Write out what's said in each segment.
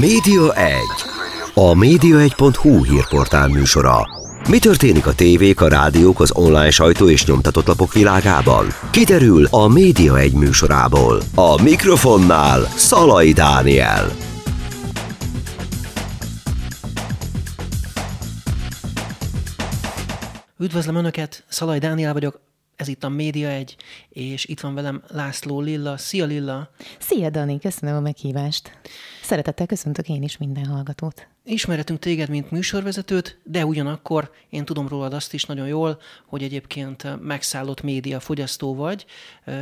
Média 1. A média1.hu hírportál műsora. Mi történik a tévék, a rádiók, az online sajtó és nyomtatott lapok világában? Kiderül a Média 1 műsorából. A mikrofonnál Szalai Dániel. Üdvözlöm Önöket, Szalai Dániel vagyok, ez itt a Média 1, és itt van velem László Lilla. Szia Lilla! Szia Dani, köszönöm a meghívást. Szeretettel köszöntök én is minden hallgatót. Ismeretünk téged, mint műsorvezetőt, de ugyanakkor én tudom rólad azt is nagyon jól, hogy egyébként megszállott média fogyasztó vagy,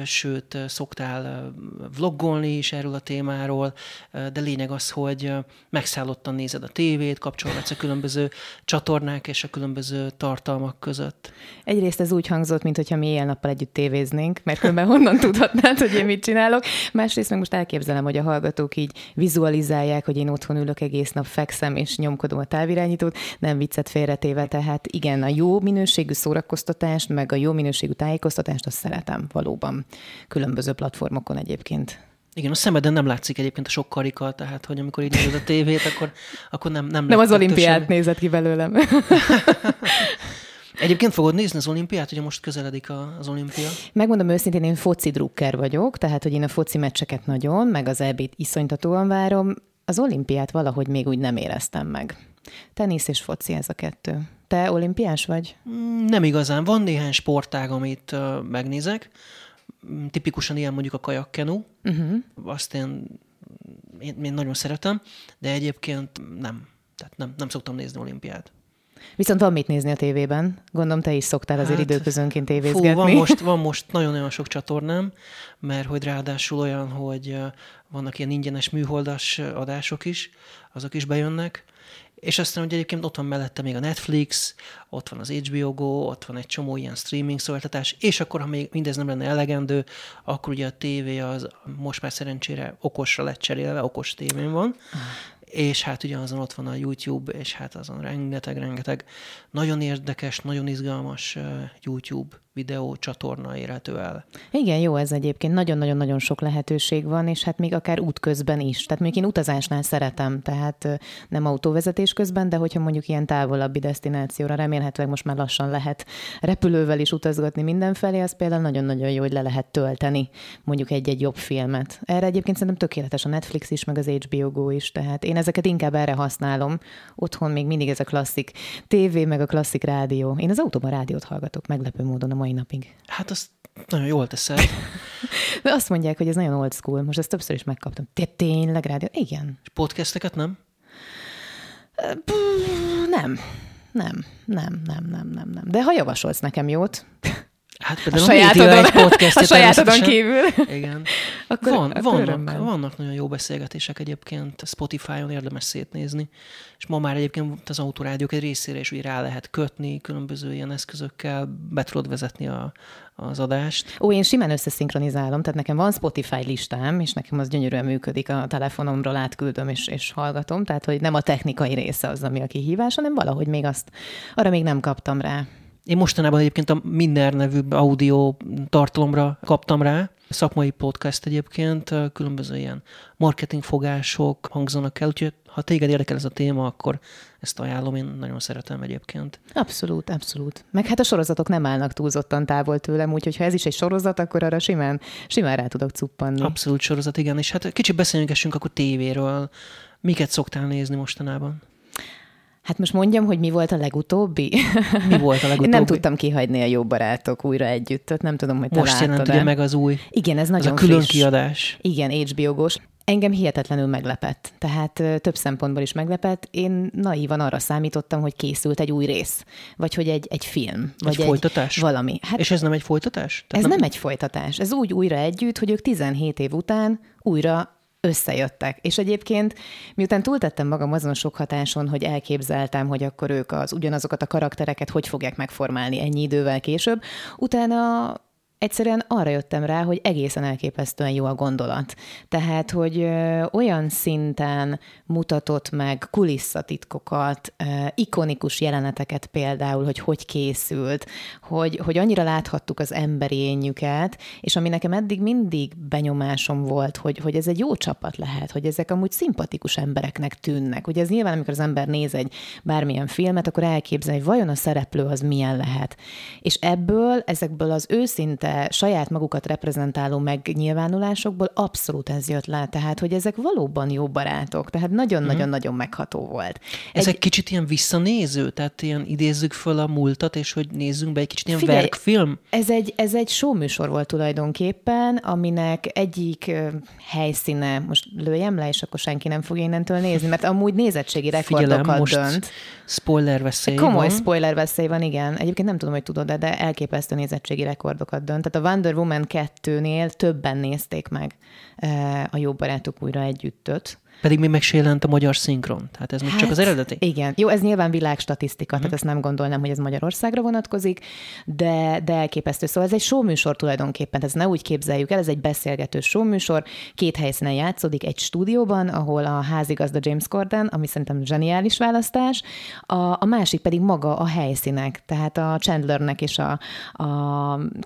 sőt, szoktál vloggolni is erről a témáról, de lényeg az, hogy megszállottan nézed a tévét, kapcsolgatsz a különböző csatornák és a különböző tartalmak között. Egyrészt ez úgy hangzott, mintha mi éjjel-nappal együtt tévéznénk, mert különben honnan tudhatnád, hogy én mit csinálok. Másrészt meg most elképzelem, hogy a hallgatók így vizualizálják, hogy én otthon ülök egész nap, fekszem, ültem és nyomkodom a távirányítót, nem viccet félretéve, tehát igen, a jó minőségű szórakoztatást, meg a jó minőségű tájékoztatást azt szeretem valóban. Különböző platformokon egyébként. Igen, a szemeden nem látszik egyébként a sok karika, tehát hogy amikor így nézed a tévét, akkor, akkor nem Nem, nem az olimpiát semmi. nézett ki belőlem. Egyébként fogod nézni az olimpiát, ugye most közeledik az olimpia? Megmondom őszintén, én foci drukker vagyok, tehát hogy én a foci meccseket nagyon, meg az ebét iszonytatóan várom. Az olimpiát valahogy még úgy nem éreztem meg. Tenisz és foci ez a kettő. Te olimpiás vagy? Mm, nem igazán. Van néhány sportág, amit uh, megnézek. Mm, tipikusan ilyen mondjuk a kajakkenu. Uh-huh. Azt én, én, én nagyon szeretem, de egyébként nem. Tehát nem, nem szoktam nézni olimpiát. Viszont van mit nézni a tévében. Gondolom, te is szoktál azért hát, időközönként tévézgetni. Fú, van most, van most nagyon-nagyon sok csatornám, mert hogy ráadásul olyan, hogy vannak ilyen ingyenes műholdas adások is, azok is bejönnek, és aztán ugye egyébként ott van mellette még a Netflix, ott van az HBO Go, ott van egy csomó ilyen streaming szolgáltatás, és akkor, ha még mindez nem lenne elegendő, akkor ugye a tévé az most már szerencsére okosra lett cserélve, okos tévén van, és hát ugye azon ott van a YouTube, és hát azon rengeteg-rengeteg nagyon érdekes, nagyon izgalmas YouTube videó csatorna érhető el. Igen, jó ez egyébként. Nagyon-nagyon-nagyon sok lehetőség van, és hát még akár útközben is. Tehát mondjuk én utazásnál szeretem, tehát nem autóvezetés közben, de hogyha mondjuk ilyen távolabbi destinációra remélhetőleg most már lassan lehet repülővel is utazgatni mindenfelé, az például nagyon-nagyon jó, hogy le lehet tölteni mondjuk egy-egy jobb filmet. Erre egyébként szerintem tökéletes a Netflix is, meg az HBO Go is, tehát én ezeket inkább erre használom. Otthon még mindig ez a klasszik tévé, meg a klasszik rádió. Én az autóban rádiót hallgatok, meglepő módon a mai napig. Hát azt nagyon jól teszed. De azt mondják, hogy ez nagyon old school. Most ezt többször is megkaptam. Te tényleg rádió? Igen. És podcasteket nem? Nem. Nem, nem, nem, nem, nem, nem. De ha javasolsz nekem jót, Hát például a, sajátodon, egy podcast a sajátodon kívül. Igen. akkor, Van, akkor vannak, örömmel. vannak nagyon jó beszélgetések egyébként, Spotify-on érdemes szétnézni, és ma már egyébként az autorádiók egy részére is úgy rá lehet kötni, különböző ilyen eszközökkel be tudod vezetni a, az adást. Ó, én simán összeszinkronizálom, tehát nekem van Spotify listám, és nekem az gyönyörűen működik, a telefonomról átküldöm és, és hallgatom, tehát hogy nem a technikai része az, ami a kihívás, hanem valahogy még azt, arra még nem kaptam rá. Én mostanában egyébként a Minner nevű audio tartalomra kaptam rá, szakmai podcast egyébként, különböző ilyen marketingfogások hangzanak el, úgyhogy ha téged érdekel ez a téma, akkor ezt ajánlom, én nagyon szeretem egyébként. Abszolút, abszolút. Meg hát a sorozatok nem állnak túlzottan távol tőlem, úgyhogy ha ez is egy sorozat, akkor arra simán, simán rá tudok cuppanni. Abszolút sorozat, igen. És hát kicsit beszéljünk akkor tévéről. Miket szoktál nézni mostanában? Hát most mondjam, hogy mi volt a legutóbbi? Mi volt a legutóbbi? Én nem tudtam kihagyni a jó barátok újra együtt, nem tudom, hogy te Most jelent ugye meg az új. Igen, ez nagyon az a külön friss. kiadás. Igen, HBO-gós. Engem hihetetlenül meglepett, tehát több szempontból is meglepett. Én naívan arra számítottam, hogy készült egy új rész, vagy hogy egy, egy film. Vagy egy folytatás? Egy valami. Hát, És ez nem egy folytatás? Tehát ez nem... nem egy folytatás. Ez úgy újra együtt, hogy ők 17 év után újra összejöttek. És egyébként, miután túltettem magam azon sok hatáson, hogy elképzeltem, hogy akkor ők az ugyanazokat a karaktereket hogy fogják megformálni ennyi idővel később, utána egyszerűen arra jöttem rá, hogy egészen elképesztően jó a gondolat. Tehát, hogy olyan szinten mutatott meg kulisszatitkokat, ikonikus jeleneteket például, hogy hogy készült, hogy, hogy annyira láthattuk az emberényüket, és ami nekem eddig mindig benyomásom volt, hogy, hogy ez egy jó csapat lehet, hogy ezek amúgy szimpatikus embereknek tűnnek. Ugye ez nyilván, amikor az ember néz egy bármilyen filmet, akkor elképzel, hogy vajon a szereplő az milyen lehet. És ebből, ezekből az őszinte, saját magukat reprezentáló megnyilvánulásokból abszolút ez jött le. Tehát, hogy ezek valóban jó barátok. Tehát nagyon-nagyon-nagyon megható volt. Ezek kicsit ilyen visszanéző, tehát ilyen idézzük föl a múltat, és hogy nézzünk be egy kicsit ilyen Figyelj, verkfilm. Ez egy, ez egy showműsor volt tulajdonképpen, aminek egyik ö, helyszíne, most lőjem le, és akkor senki nem fog innentől nézni, mert amúgy nézettségi rekordokat Figyelem, most dönt. spoiler veszély Komoly van. spoiler veszély van, igen. Egyébként nem tudom, hogy tudod, de elképesztő nézettségi rekordokat dönt. Tehát a Wonder Woman 2-nél többen nézték meg eh, a Jó Barátok újra együttöt. Pedig még meg se jelent a magyar szinkron. Tehát ez még csak az eredeti. Igen. Jó, ez nyilván világstatisztika, tehát ezt nem gondolnám, hogy ez Magyarországra vonatkozik, de, de elképesztő. Szóval ez egy showműsor tulajdonképpen, ez ne úgy képzeljük el, ez egy beszélgető showműsor, két helyszínen játszódik, egy stúdióban, ahol a házigazda James Corden, ami szerintem zseniális választás, a, a másik pedig maga a helyszínek, tehát a Chandlernek és a, a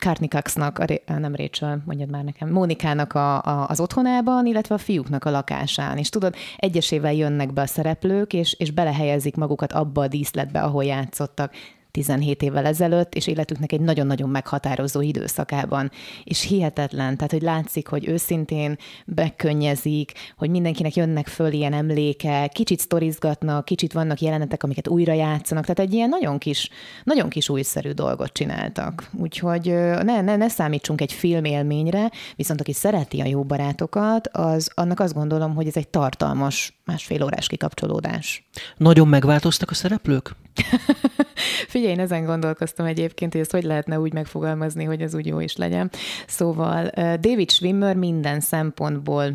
Courtney Coxnak, a, nem Rachel, mondjad már nekem, Mónikának a, a, az otthonában, illetve a fiúknak a lakásán. És tudod, egyesével jönnek be a szereplők, és, és belehelyezik magukat abba a díszletbe, ahol játszottak. 17 évvel ezelőtt, és életüknek egy nagyon-nagyon meghatározó időszakában. És hihetetlen, tehát hogy látszik, hogy őszintén bekönnyezik, hogy mindenkinek jönnek föl ilyen emlékek, kicsit sztorizgatnak, kicsit vannak jelenetek, amiket újra játszanak, tehát egy ilyen nagyon kis, nagyon kis újszerű dolgot csináltak. Úgyhogy ne, ne, ne számítsunk egy filmélményre, viszont aki szereti a jó barátokat, az annak azt gondolom, hogy ez egy tartalmas másfél órás kikapcsolódás. Nagyon megváltoztak a szereplők? Figyelj, én ezen gondolkoztam egyébként, hogy ezt hogy lehetne úgy megfogalmazni, hogy ez úgy jó is legyen. Szóval David Schwimmer minden szempontból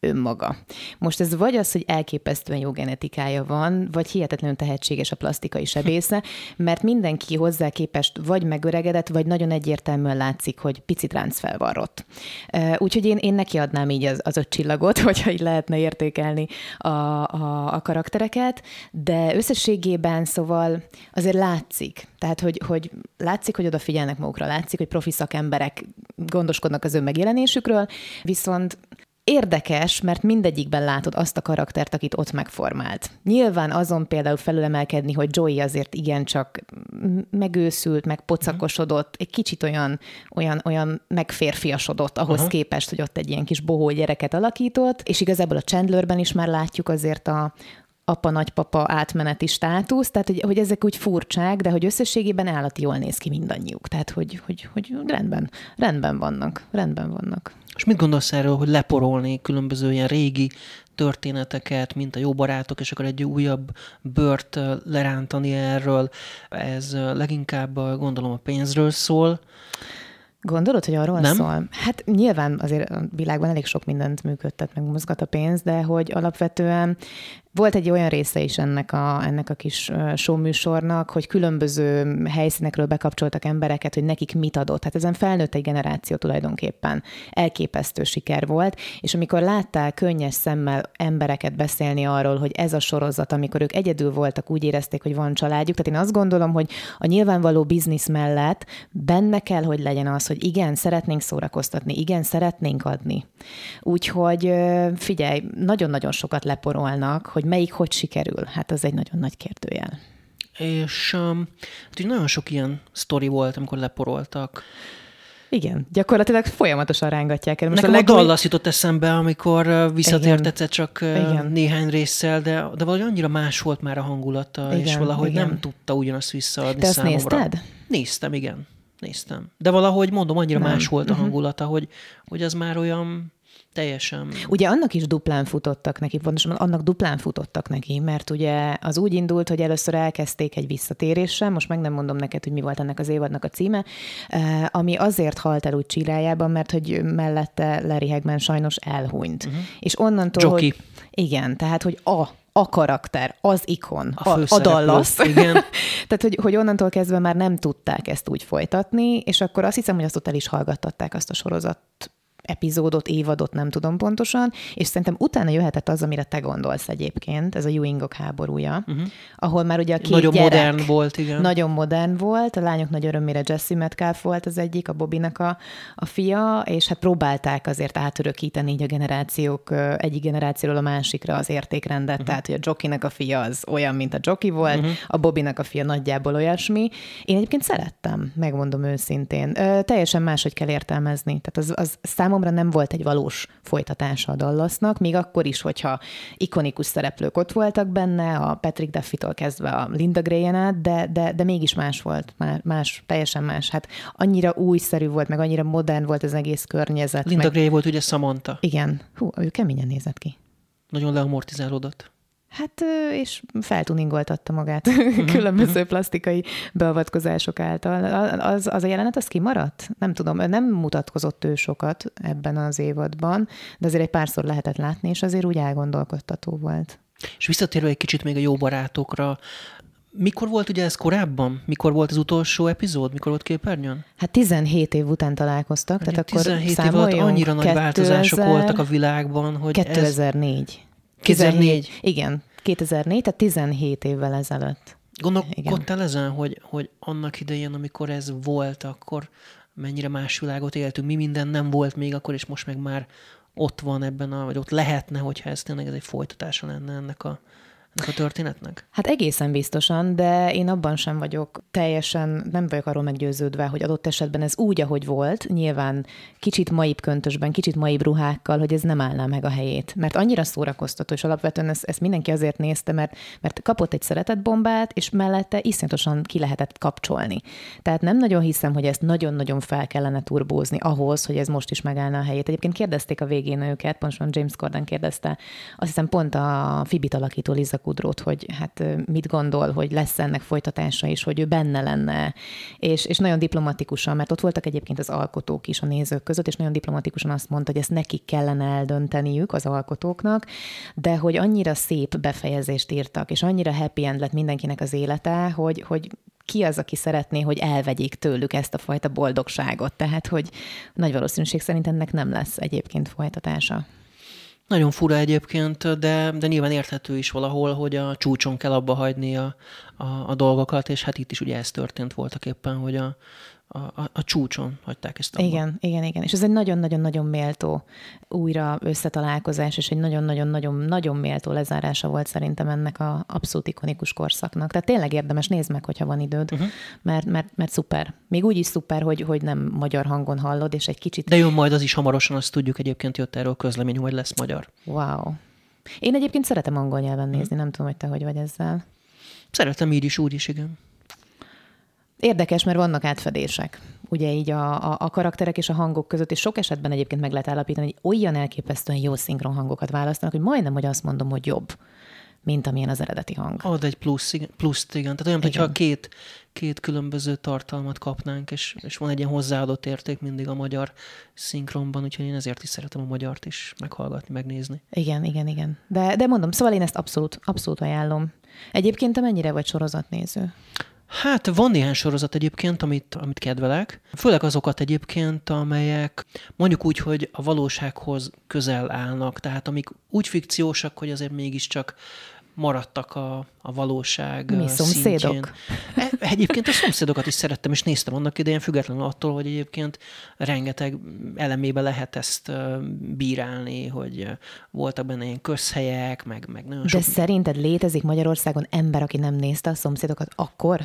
önmaga. Most ez vagy az, hogy elképesztően jó genetikája van, vagy hihetetlenül tehetséges a plastikai sebésze, mert mindenki hozzá képest vagy megöregedett, vagy nagyon egyértelműen látszik, hogy picit ránc felvarrott. Ö, Úgyhogy én, én neki adnám így az, az öt csillagot, hogyha így lehetne értékelni a, a, a karaktereket, de összességében szóval azért látszik, tehát hogy, hogy látszik, hogy odafigyelnek magukra, látszik, hogy profi szakemberek gondoskodnak az ő megjelenésükről, viszont Érdekes, mert mindegyikben látod azt a karaktert, akit ott megformált. Nyilván azon például felülemelkedni, hogy Joey azért igencsak megőszült, megpocakosodott, egy kicsit olyan, olyan, olyan megférfiasodott ahhoz Aha. képest, hogy ott egy ilyen kis bohó gyereket alakított, és igazából a Chandlerben is már látjuk azért a, apa-nagypapa átmeneti státusz, tehát hogy, hogy ezek úgy furcsák, de hogy összességében állati jól néz ki mindannyiuk. Tehát, hogy, hogy, hogy rendben, rendben vannak, rendben vannak. És mit gondolsz erről, hogy leporolni különböző ilyen régi történeteket, mint a jó barátok, és akkor egy újabb bört lerántani erről? Ez leginkább gondolom a pénzről szól. Gondolod, hogy arról Nem? szól? Hát nyilván azért a világban elég sok mindent működtet, meg mozgat a pénz, de hogy alapvetően volt egy olyan része is ennek a, ennek a kis showműsornak, hogy különböző helyszínekről bekapcsoltak embereket, hogy nekik mit adott. Hát ezen felnőtt egy generáció tulajdonképpen. Elképesztő siker volt, és amikor látták könnyes szemmel embereket beszélni arról, hogy ez a sorozat, amikor ők egyedül voltak, úgy érezték, hogy van családjuk. Tehát én azt gondolom, hogy a nyilvánvaló biznisz mellett benne kell, hogy legyen az, hogy igen, szeretnénk szórakoztatni, igen, szeretnénk adni. Úgyhogy figyelj, nagyon-nagyon sokat leporolnak, hogy melyik hogy sikerül. Hát az egy nagyon nagy kérdőjel. És um, hát úgy nagyon sok ilyen sztori volt, amikor leporoltak. Igen, gyakorlatilag folyamatosan rángatják el. Most Nekem a, legúj- a Dallas jutott eszembe, amikor ö, visszatért egyszer csak ö, Igen. néhány résszel, de, de valahogy annyira más volt már a hangulata, és Igen, valahogy igen. nem tudta ugyanazt visszaadni Te azt számomra. nézted? Néztem, igen. Néztem. De valahogy, mondom, annyira Nem. más volt a Mhm. hangulata, hogy, hogy az már olyan teljesen... Ugye annak is duplán futottak neki, pontosabban annak duplán futottak neki, mert ugye az úgy indult, hogy először elkezdték egy visszatéréssel, most meg nem mondom neked, hogy mi volt ennek az évadnak a címe, eh, ami azért halt el úgy csirájában, mert hogy mellette Larry Hagman sajnos elhunyt. Uh-huh. És onnantól, Jockey. hogy igen, tehát hogy a a karakter, az ikon, A a, a Dallas. igen. Tehát, hogy, hogy onnantól kezdve már nem tudták ezt úgy folytatni, és akkor azt hiszem, hogy azt ott el is hallgattatták azt a sorozat epizódot, évadot, nem tudom pontosan, és szerintem utána jöhetett az, amire te gondolsz egyébként, ez a Ewingok háborúja, uh-huh. ahol már ugye a két Nagyon gyerek, modern volt, igen. Nagyon modern volt, a lányok nagy örömére Jesse Metcalf volt az egyik, a Bobinak a, a fia, és hát próbálták azért átörökíteni így a generációk egyik generációról a másikra az értékrendet, uh-huh. tehát hogy a Jokinek a fia az olyan, mint a Joki volt, uh-huh. a Bobinak a fia nagyjából olyasmi. Én egyébként szerettem, megmondom őszintén. Ö, teljesen máshogy kell értelmezni. Tehát az, az számomra nem volt egy valós folytatása a Dallasnak, még akkor is, hogyha ikonikus szereplők ott voltak benne, a Patrick Duffy-tól kezdve a Linda Gray-en át, de, de, de mégis más volt, más, más, teljesen más. Hát annyira újszerű volt, meg annyira modern volt az egész környezet. Linda meg... Gray volt ugye Samantha. Igen. Hú, ő keményen nézett ki. Nagyon leamortizálódott. Hát, és feltuningoltatta magát különböző plastikai beavatkozások által. Az, az a jelenet, az kimaradt? Nem tudom, nem mutatkozott ő sokat ebben az évadban, de azért egy párszor lehetett látni, és azért úgy elgondolkodtató volt. És visszatérve egy kicsit még a jó barátokra, mikor volt ugye ez korábban? Mikor volt az utolsó epizód? Mikor volt képernyőn? Hát 17 év után találkoztak, Mondjuk tehát akkor 17 év alatt annyira 2000... nagy változások voltak a világban, hogy 2004. Ez... 2004? Igen, 2004, tehát 17 évvel ezelőtt. Gondolkodtál ezen, hogy, hogy annak idején, amikor ez volt, akkor mennyire más világot éltünk, mi minden nem volt még akkor, és most meg már ott van ebben, a, vagy ott lehetne, hogyha ez tényleg ez egy folytatása lenne ennek a, a történetnek? Hát egészen biztosan, de én abban sem vagyok teljesen, nem vagyok arról meggyőződve, hogy adott esetben ez úgy, ahogy volt, nyilván kicsit maibb köntösben, kicsit maibb ruhákkal, hogy ez nem állná meg a helyét. Mert annyira szórakoztató, és alapvetően ezt, ezt mindenki azért nézte, mert, mert kapott egy szeretetbombát, és mellette iszonyatosan ki lehetett kapcsolni. Tehát nem nagyon hiszem, hogy ezt nagyon-nagyon fel kellene turbózni ahhoz, hogy ez most is megállna a helyét. Egyébként kérdezték a végén őket, pontosan James Corden kérdezte, azt hiszem pont a Fibit alakító Liza Kudrót, hogy hát mit gondol, hogy lesz ennek folytatása is, hogy ő benne lenne. És, és nagyon diplomatikusan, mert ott voltak egyébként az alkotók is a nézők között, és nagyon diplomatikusan azt mondta, hogy ezt nekik kellene eldönteniük az alkotóknak, de hogy annyira szép befejezést írtak, és annyira happy end lett mindenkinek az élete, hogy, hogy ki az, aki szeretné, hogy elvegyék tőlük ezt a fajta boldogságot. Tehát, hogy nagy valószínűség szerint ennek nem lesz egyébként folytatása. Nagyon fura egyébként, de, de nyilván érthető is valahol, hogy a csúcson kell abba hagyni a, a, a dolgokat, és hát itt is ugye ez történt voltak éppen, hogy a, a, a, a csúcson hagyták ezt abba. Igen, igen, igen. És ez egy nagyon-nagyon-nagyon méltó újra összetalálkozás, és egy nagyon-nagyon-nagyon-nagyon méltó lezárása volt szerintem ennek a abszolút ikonikus korszaknak. Tehát tényleg érdemes, nézd meg, hogyha van időd, uh-huh. mert, mert, mert szuper. Még úgy is szuper, hogy, hogy nem magyar hangon hallod, és egy kicsit... De jön majd az is hamarosan, azt tudjuk egyébként jött erről közlemény, hogy lesz magyar. Wow. Én egyébként szeretem angol nyelven nézni, uh-huh. nem tudom, hogy te hogy vagy ezzel. Szeretem így is, úgy is, igen. Érdekes, mert vannak átfedések, ugye így a, a, a karakterek és a hangok között, és sok esetben egyébként meg lehet állapítani, hogy olyan elképesztően jó szinkron hangokat választanak, hogy majdnem, hogy azt mondom, hogy jobb, mint amilyen az eredeti hang. Ad egy plusz, igen, pluszt, igen. Tehát olyan, igen. hogyha két, két különböző tartalmat kapnánk, és, és van egy ilyen hozzáadott érték mindig a magyar szinkronban, úgyhogy én ezért is szeretem a magyart is meghallgatni, megnézni. Igen, igen, igen. De, de mondom, szóval én ezt abszolút, abszolút ajánlom. Egyébként te mennyire vagy sorozatnéző? Hát van néhány sorozat egyébként, amit, amit kedvelek. Főleg azokat egyébként, amelyek mondjuk úgy, hogy a valósághoz közel állnak. Tehát amik úgy fikciósak, hogy azért mégiscsak maradtak a, a valóság Mi szomszédok? Szintjén. Egyébként a szomszédokat is szerettem, és néztem annak idején, függetlenül attól, hogy egyébként rengeteg elemébe lehet ezt bírálni, hogy voltak benne ilyen közhelyek, meg, meg nagyon De sok... szerinted létezik Magyarországon ember, aki nem nézte a szomszédokat akkor?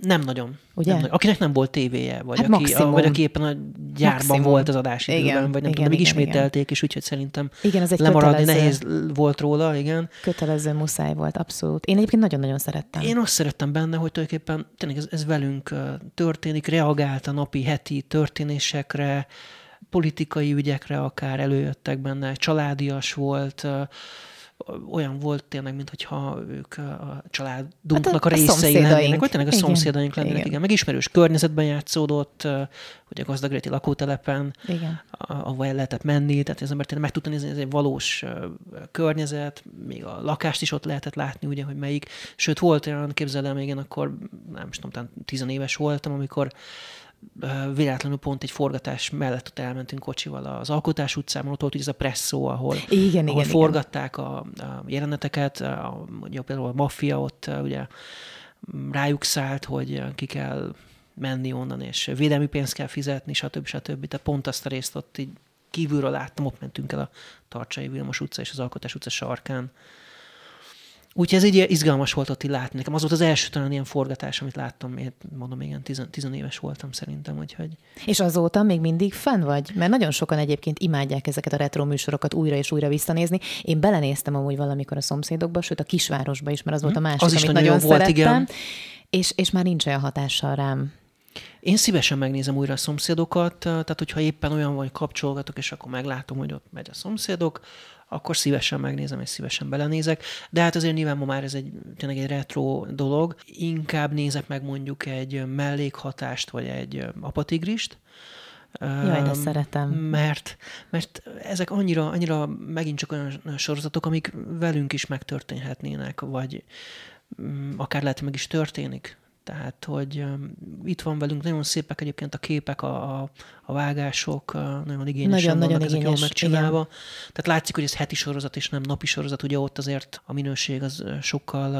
Nem nagyon. Ugye? Nem, akinek nem volt tévéje, vagy, hát aki, a, vagy aki éppen a gyárban maximum. volt az adás időben, igen, vagy nem igen, tudom, még ismételték, igen. és úgyhogy szerintem igen, ez egy lemaradni nehéz volt róla, igen. Kötelező muszáj volt, abszolút. Én egyébként nagyon-nagyon szerettem. Én azt szerettem benne, hogy tulajdonképpen tényleg ez, ez velünk történik, reagált a napi, heti történésekre, politikai ügyekre akár előjöttek benne, családias volt, olyan volt tényleg, mintha ők a családunknak hát a, a részei lennének, vagy tényleg a igen, szomszédaink lennének, igen. igen. Meg ismerős környezetben játszódott, ugye gazdagréti lakótelepen, igen. ahol el lehetett menni, tehát az ember tényleg meg tudta nézni, ez egy valós környezet, még a lakást is ott lehetett látni, ugye, hogy melyik. Sőt, volt olyan, képzelem, igen, akkor nem tudom, talán tizenéves voltam, amikor véletlenül pont egy forgatás mellett ott elmentünk kocsival az Alkotás utcában, ott volt ez a presszó, ahol, igen, ahol igen, forgatták igen. A, a jeleneteket, a, ugye például a maffia ott ugye rájuk szállt, hogy ki kell menni onnan, és védelmi pénzt kell fizetni, stb. stb. Tehát pont azt a részt ott így kívülről láttam, ott mentünk el a Tartsai Vilmos utca és az Alkotás utca sarkán, Úgyhogy ez így izgalmas volt ott így látni. Nekem az volt az első talán ilyen forgatás, amit láttam, én mondom, igen, tizen, tizenéves voltam szerintem, úgyhogy... És azóta még mindig fenn vagy? Mert nagyon sokan egyébként imádják ezeket a retro műsorokat újra és újra visszanézni. Én belenéztem amúgy valamikor a szomszédokba, sőt a kisvárosba is, mert az volt a hm, másik, az amit nagyon, nagyon volt, szerettem. Igen. És, és már nincs olyan hatással rám. Én szívesen megnézem újra a szomszédokat, tehát hogyha éppen olyan vagy kapcsolgatok, és akkor meglátom, hogy ott megy a szomszédok, akkor szívesen megnézem, és szívesen belenézek. De hát azért nyilván ma már ez egy tényleg egy retro dolog. Inkább nézek meg mondjuk egy mellékhatást, vagy egy apatigrist, Jaj, de szeretem. Mert, mert ezek annyira, annyira megint csak olyan sorozatok, amik velünk is megtörténhetnének, vagy mm, akár lehet, meg is történik. Tehát, hogy itt van velünk, nagyon szépek egyébként a képek, a, a, vágások, nagyon igényesen nagyon, vannak, nagyon ezek igényes, jól megcsinálva. Igen. Tehát látszik, hogy ez heti sorozat és nem napi sorozat, ugye ott azért a minőség az sokkal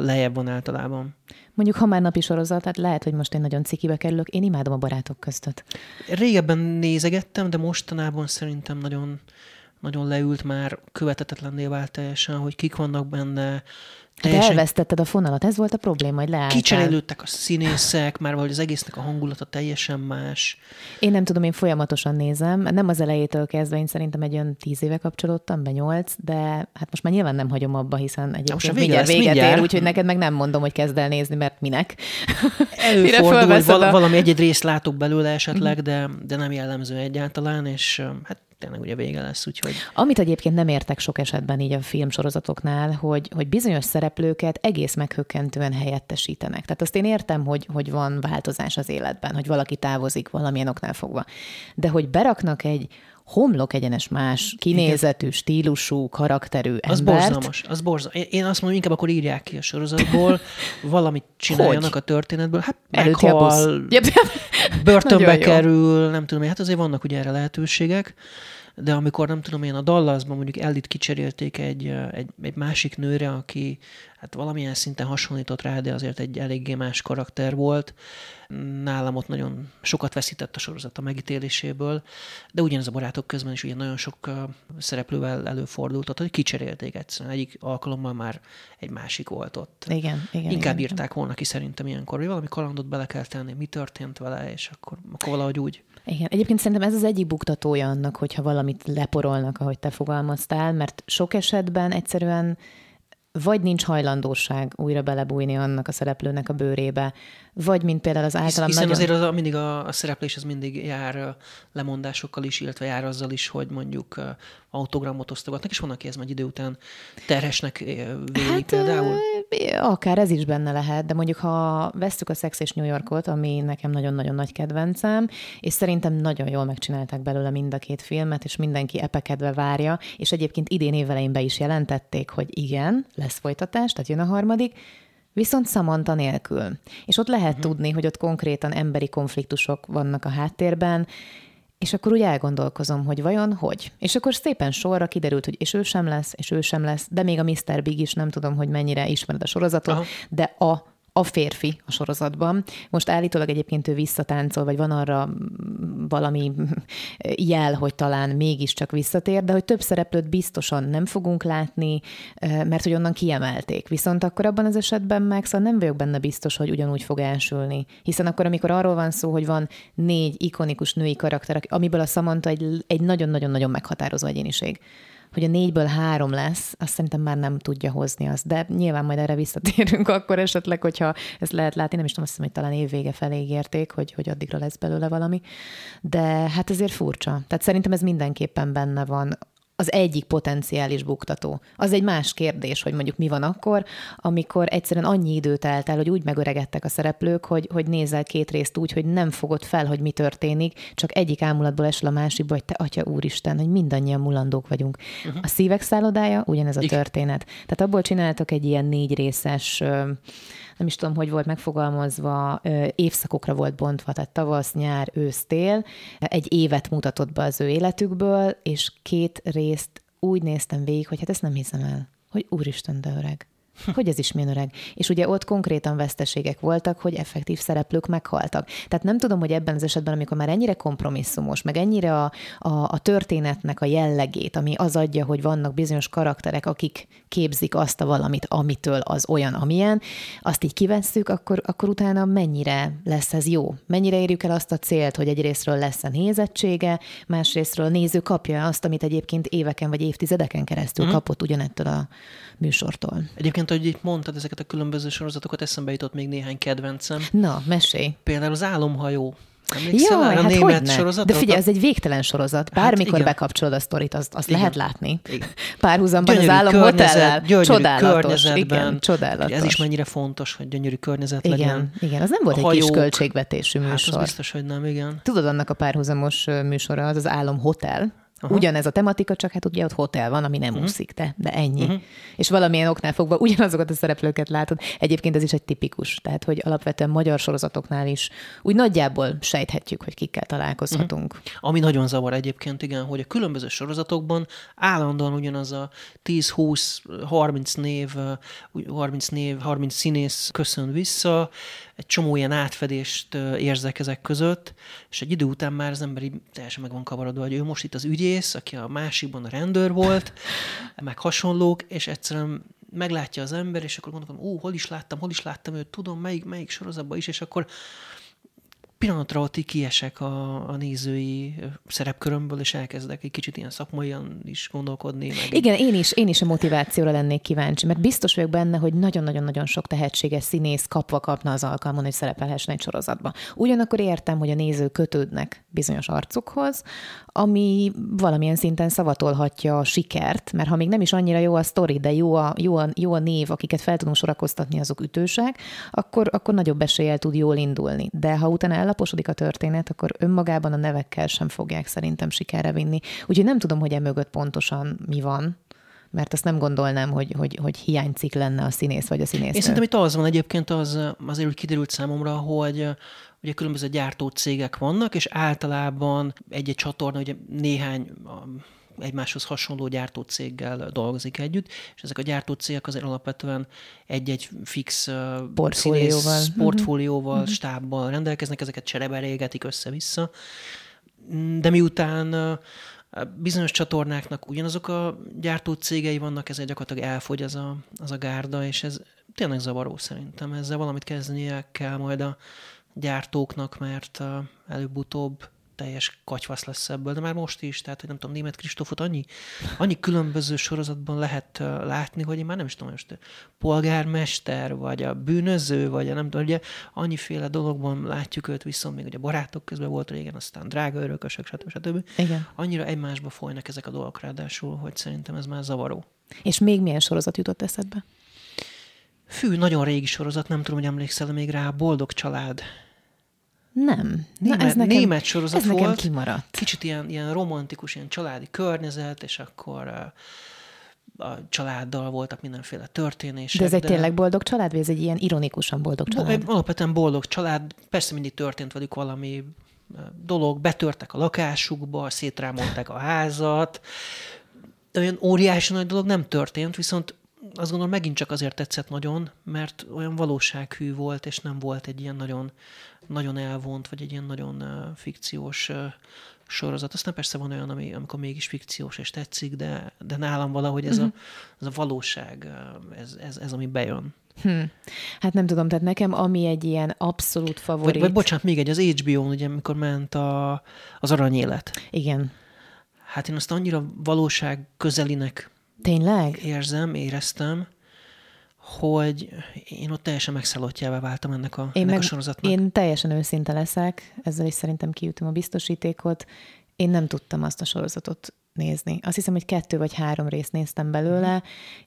lejjebb van általában. Mondjuk, ha már napi sorozat, tehát lehet, hogy most én nagyon cikibe kerülök, én imádom a barátok között. Régebben nézegettem, de mostanában szerintem nagyon, nagyon leült már, követetetlenné vált teljesen, hogy kik vannak benne, Teljesen... Hát elvesztetted a fonalat, ez volt a probléma, hogy leálltál. Kicserélődtek a színészek, már vagy az egésznek a hangulata teljesen más. Én nem tudom, én folyamatosan nézem, nem az elejétől kezdve, én szerintem egy olyan tíz éve kapcsolódtam, be nyolc, de hát most már nyilván nem hagyom abba, hiszen egyébként most mindjárt véget mindjárt. ér, úgyhogy neked meg nem mondom, hogy kezd el nézni, mert minek. Előfordul, hogy val- valami egy-egy részt látok belőle esetleg, de, de nem jellemző egyáltalán, és hát tényleg ugye vége lesz, úgyhogy... Amit egyébként nem értek sok esetben így a filmsorozatoknál, hogy, hogy bizonyos szereplőket egész meghökkentően helyettesítenek. Tehát azt én értem, hogy, hogy van változás az életben, hogy valaki távozik valamilyen oknál fogva. De hogy beraknak egy homlok egyenes más kinézetű, Igen. stílusú, karakterű embert. Az borzalmas, az borzalmas. Én azt mondom, inkább akkor írják ki a sorozatból, valamit csináljanak hogy? a történetből. Hát meghal, börtönbe kerül, nem tudom, hát azért vannak ugye erre lehetőségek de amikor nem tudom én a Dallasban mondjuk Ellit kicserélték egy, egy, egy másik nőre, aki hát valamilyen szinten hasonlított rá, de azért egy eléggé más karakter volt, nálam ott nagyon sokat veszített a sorozat a megítéléséből, de ugyanez a barátok közben is ugye nagyon sok szereplővel előfordult, hogy kicserélték egyszerűen. Egyik alkalommal már egy másik volt ott. Igen, igen. Inkább igen, írták volna ki szerintem ilyenkor, hogy valami kalandot bele kell tenni, mi történt vele, és akkor, akkor valahogy úgy. Igen, egyébként szerintem ez az egyik buktatója annak, hogyha valamit leporolnak, ahogy te fogalmaztál, mert sok esetben egyszerűen vagy nincs hajlandóság újra belebújni annak a szereplőnek a bőrébe, vagy mint például az általam Hiszen nagyon... azért az, mindig a, a szereplés az mindig jár lemondásokkal is, illetve jár azzal is, hogy mondjuk autogramot osztogatnak, és van, aki ez majd idő után terhesnek véli hát, például. Akár ez is benne lehet, de mondjuk ha vesztük a Sex és New Yorkot, ami nekem nagyon-nagyon nagy kedvencem, és szerintem nagyon jól megcsinálták belőle mind a két filmet, és mindenki epekedve várja, és egyébként idén évelején be is jelentették, hogy igen, lesz folytatás, tehát jön a harmadik, viszont Samantha nélkül. És ott lehet uh-huh. tudni, hogy ott konkrétan emberi konfliktusok vannak a háttérben, és akkor úgy elgondolkozom, hogy vajon hogy. És akkor szépen sorra kiderült, hogy és ő sem lesz, és ő sem lesz, de még a Mr. Big is nem tudom, hogy mennyire ismered a sorozatot, Aha. de a a férfi a sorozatban. Most állítólag egyébként ő visszatáncol, vagy van arra valami jel, hogy talán mégiscsak visszatér, de hogy több szereplőt biztosan nem fogunk látni, mert hogy onnan kiemelték. Viszont akkor abban az esetben meg szóval nem vagyok benne biztos, hogy ugyanúgy fog elsülni. Hiszen akkor, amikor arról van szó, hogy van négy ikonikus női karakter, amiből a Samantha egy, egy nagyon-nagyon-nagyon meghatározó egyéniség hogy a négyből három lesz, azt szerintem már nem tudja hozni azt. De nyilván majd erre visszatérünk akkor esetleg, hogyha ezt lehet látni. Nem is tudom, azt hiszem, hogy talán évvége felé ígérték, hogy, hogy addigra lesz belőle valami. De hát ezért furcsa. Tehát szerintem ez mindenképpen benne van az egyik potenciális buktató. Az egy más kérdés, hogy mondjuk mi van akkor, amikor egyszerűen annyi időt telt el, hogy úgy megöregedtek a szereplők, hogy, hogy nézel két részt úgy, hogy nem fogod fel, hogy mi történik, csak egyik ámulatból esel a másikba, hogy te atya úristen, hogy mindannyian mulandók vagyunk. Uh-huh. A szívek szállodája ugyanez a Igen. történet. Tehát abból csináltak egy ilyen négy részes nem is tudom, hogy volt megfogalmazva, évszakokra volt bontva, tehát tavasz, nyár, ősz, tél. Egy évet mutatott be az ő életükből, és két részt úgy néztem végig, hogy hát ezt nem hiszem el, hogy úristen, de öreg hogy ez is milyen öreg. És ugye ott konkrétan veszteségek voltak, hogy effektív szereplők meghaltak. Tehát nem tudom, hogy ebben az esetben, amikor már ennyire kompromisszumos, meg ennyire a, a, a történetnek a jellegét, ami az adja, hogy vannak bizonyos karakterek, akik képzik azt a valamit, amitől az olyan, amilyen, azt így kivesszük, akkor, akkor utána mennyire lesz ez jó? Mennyire érjük el azt a célt, hogy egyrésztről lesz a nézettsége, másrésztről a néző kapja azt, amit egyébként éveken vagy évtizedeken keresztül uh-huh. kapott ugyanettől a műsortól. Egyébként, hogy itt mondtad ezeket a különböző sorozatokat, eszembe jutott még néhány kedvencem. Na, mesélj. Például az Álomhajó. Emlékszel Jaj, a hát német sorozat? De figyelj, ez egy végtelen sorozat. Hát Bármikor hát bekapcsolod a sztorit, azt, azt lehet látni. Igen. Párhuzamban gyönyörű az álom hotellel. Csodálatos. Igen, csodálatos. Ez is mennyire fontos, hogy gyönyörű környezet igen, legyen. Igen, az nem volt a egy hajók. kis költségvetésű műsor. Hát az biztos, hogy nem, igen. Tudod, annak a párhuzamos műsora az az Álom Hotel, Aha. Ugyanez a tematika, csak hát ugye ott hotel van, ami nem uh-huh. úszik, de, de ennyi. Uh-huh. És valamilyen oknál fogva ugyanazokat a szereplőket látod. Egyébként ez is egy tipikus, tehát hogy alapvetően magyar sorozatoknál is úgy nagyjából sejthetjük, hogy kikkel találkozhatunk. Uh-huh. Ami nagyon zavar egyébként, igen, hogy a különböző sorozatokban állandóan ugyanaz a 10-20-30 név, 30 név, 30 színész köszön vissza, egy csomó ilyen átfedést érzek ezek között, és egy idő után már az ember teljesen meg van kavarodva, hogy ő most itt az ügyész, aki a másikban a rendőr volt, meg hasonlók, és egyszerűen meglátja az ember, és akkor gondolom, ó, hol is láttam, hol is láttam őt, tudom, melyik, melyik sorozatban is, és akkor pillanatra ott kiesek a, a nézői szerepkörömből, és elkezdek egy kicsit ilyen szakmaian is gondolkodni. Meg Igen, én is, én is a motivációra lennék kíváncsi, mert biztos vagyok benne, hogy nagyon-nagyon-nagyon sok tehetséges színész kapva kapna az alkalmon, hogy szerepelhessen egy sorozatban. Ugyanakkor értem, hogy a nézők kötődnek bizonyos arcukhoz, ami valamilyen szinten szavatolhatja a sikert, mert ha még nem is annyira jó a sztori, de jó a, jó a, jó a név, akiket fel tudunk sorakoztatni, azok ütősek, akkor, akkor nagyobb eséllyel tud jól indulni. De ha utána ellaposodik a történet, akkor önmagában a nevekkel sem fogják szerintem sikerre vinni. Úgyhogy nem tudom, hogy emögött pontosan mi van, mert azt nem gondolnám, hogy, hogy, hogy hiánycik lenne a színész vagy a színész. Én szerintem itt az van egyébként, az azért úgy kiderült számomra, hogy ugye különböző gyártó cégek vannak, és általában egy-egy csatorna, ugye néhány egymáshoz hasonló gyártó céggel dolgozik együtt, és ezek a gyártó cégek azért alapvetően egy-egy fix portfólióval, színész, portfólióval uh-huh. stábbal rendelkeznek, ezeket csereberégetik össze-vissza. De miután bizonyos csatornáknak ugyanazok a gyártó cégei vannak, ezért gyakorlatilag elfogy az a, az a gárda, és ez tényleg zavaró szerintem. Ezzel valamit kezdenie kell majd a gyártóknak, mert előbb-utóbb teljes katyvasz lesz ebből, de már most is, tehát hogy nem tudom, német Kristófot annyi, annyi különböző sorozatban lehet látni, hogy én már nem is tudom, most polgármester, vagy a bűnöző, vagy a nem tudom, ugye annyiféle dologban látjuk őt, viszont még ugye barátok közben volt régen, aztán drága örökösök, stb. stb. Igen. Annyira egymásba folynak ezek a dolgok ráadásul, hogy szerintem ez már zavaró. És még milyen sorozat jutott eszedbe? Fű, nagyon régi sorozat, nem tudom, hogy emlékszel még rá, Boldog család nem. Német, Na, ez nekem, német sorozat ez volt. nekem kimaradt. Kicsit ilyen, ilyen romantikus, ilyen családi környezet, és akkor a, a családdal voltak mindenféle történések. De ez egy de... tényleg boldog család, vagy ez egy ilyen ironikusan boldog család? Bo- alapvetően boldog család. Persze mindig történt velük valami dolog, betörtek a lakásukba, szétrámolták a házat. Olyan óriási nagy dolog nem történt, viszont azt gondolom megint csak azért tetszett nagyon, mert olyan valósághű volt, és nem volt egy ilyen nagyon, nagyon elvont, vagy egy ilyen nagyon fikciós sorozat. Aztán persze van olyan, ami, amikor mégis fikciós és tetszik, de, de nálam valahogy ez, uh-huh. a, mhm. ez a valóság, ez, ez, ez, ami bejön. Hm. Hát nem tudom, tehát nekem ami egy ilyen abszolút favorit... Vagy, vagy bocsánat, még egy, az HBO-n, ugye, amikor ment a, az aranyélet. Igen. Hát én azt annyira valóság közelinek Tényleg? Érzem, éreztem, hogy én ott teljesen megszállottjává váltam ennek a, én ennek meg, a sorozatnak. Én teljesen őszinte leszek, ezzel is szerintem kiütöm a biztosítékot. Én nem tudtam azt a sorozatot nézni. Azt hiszem, hogy kettő vagy három részt néztem belőle,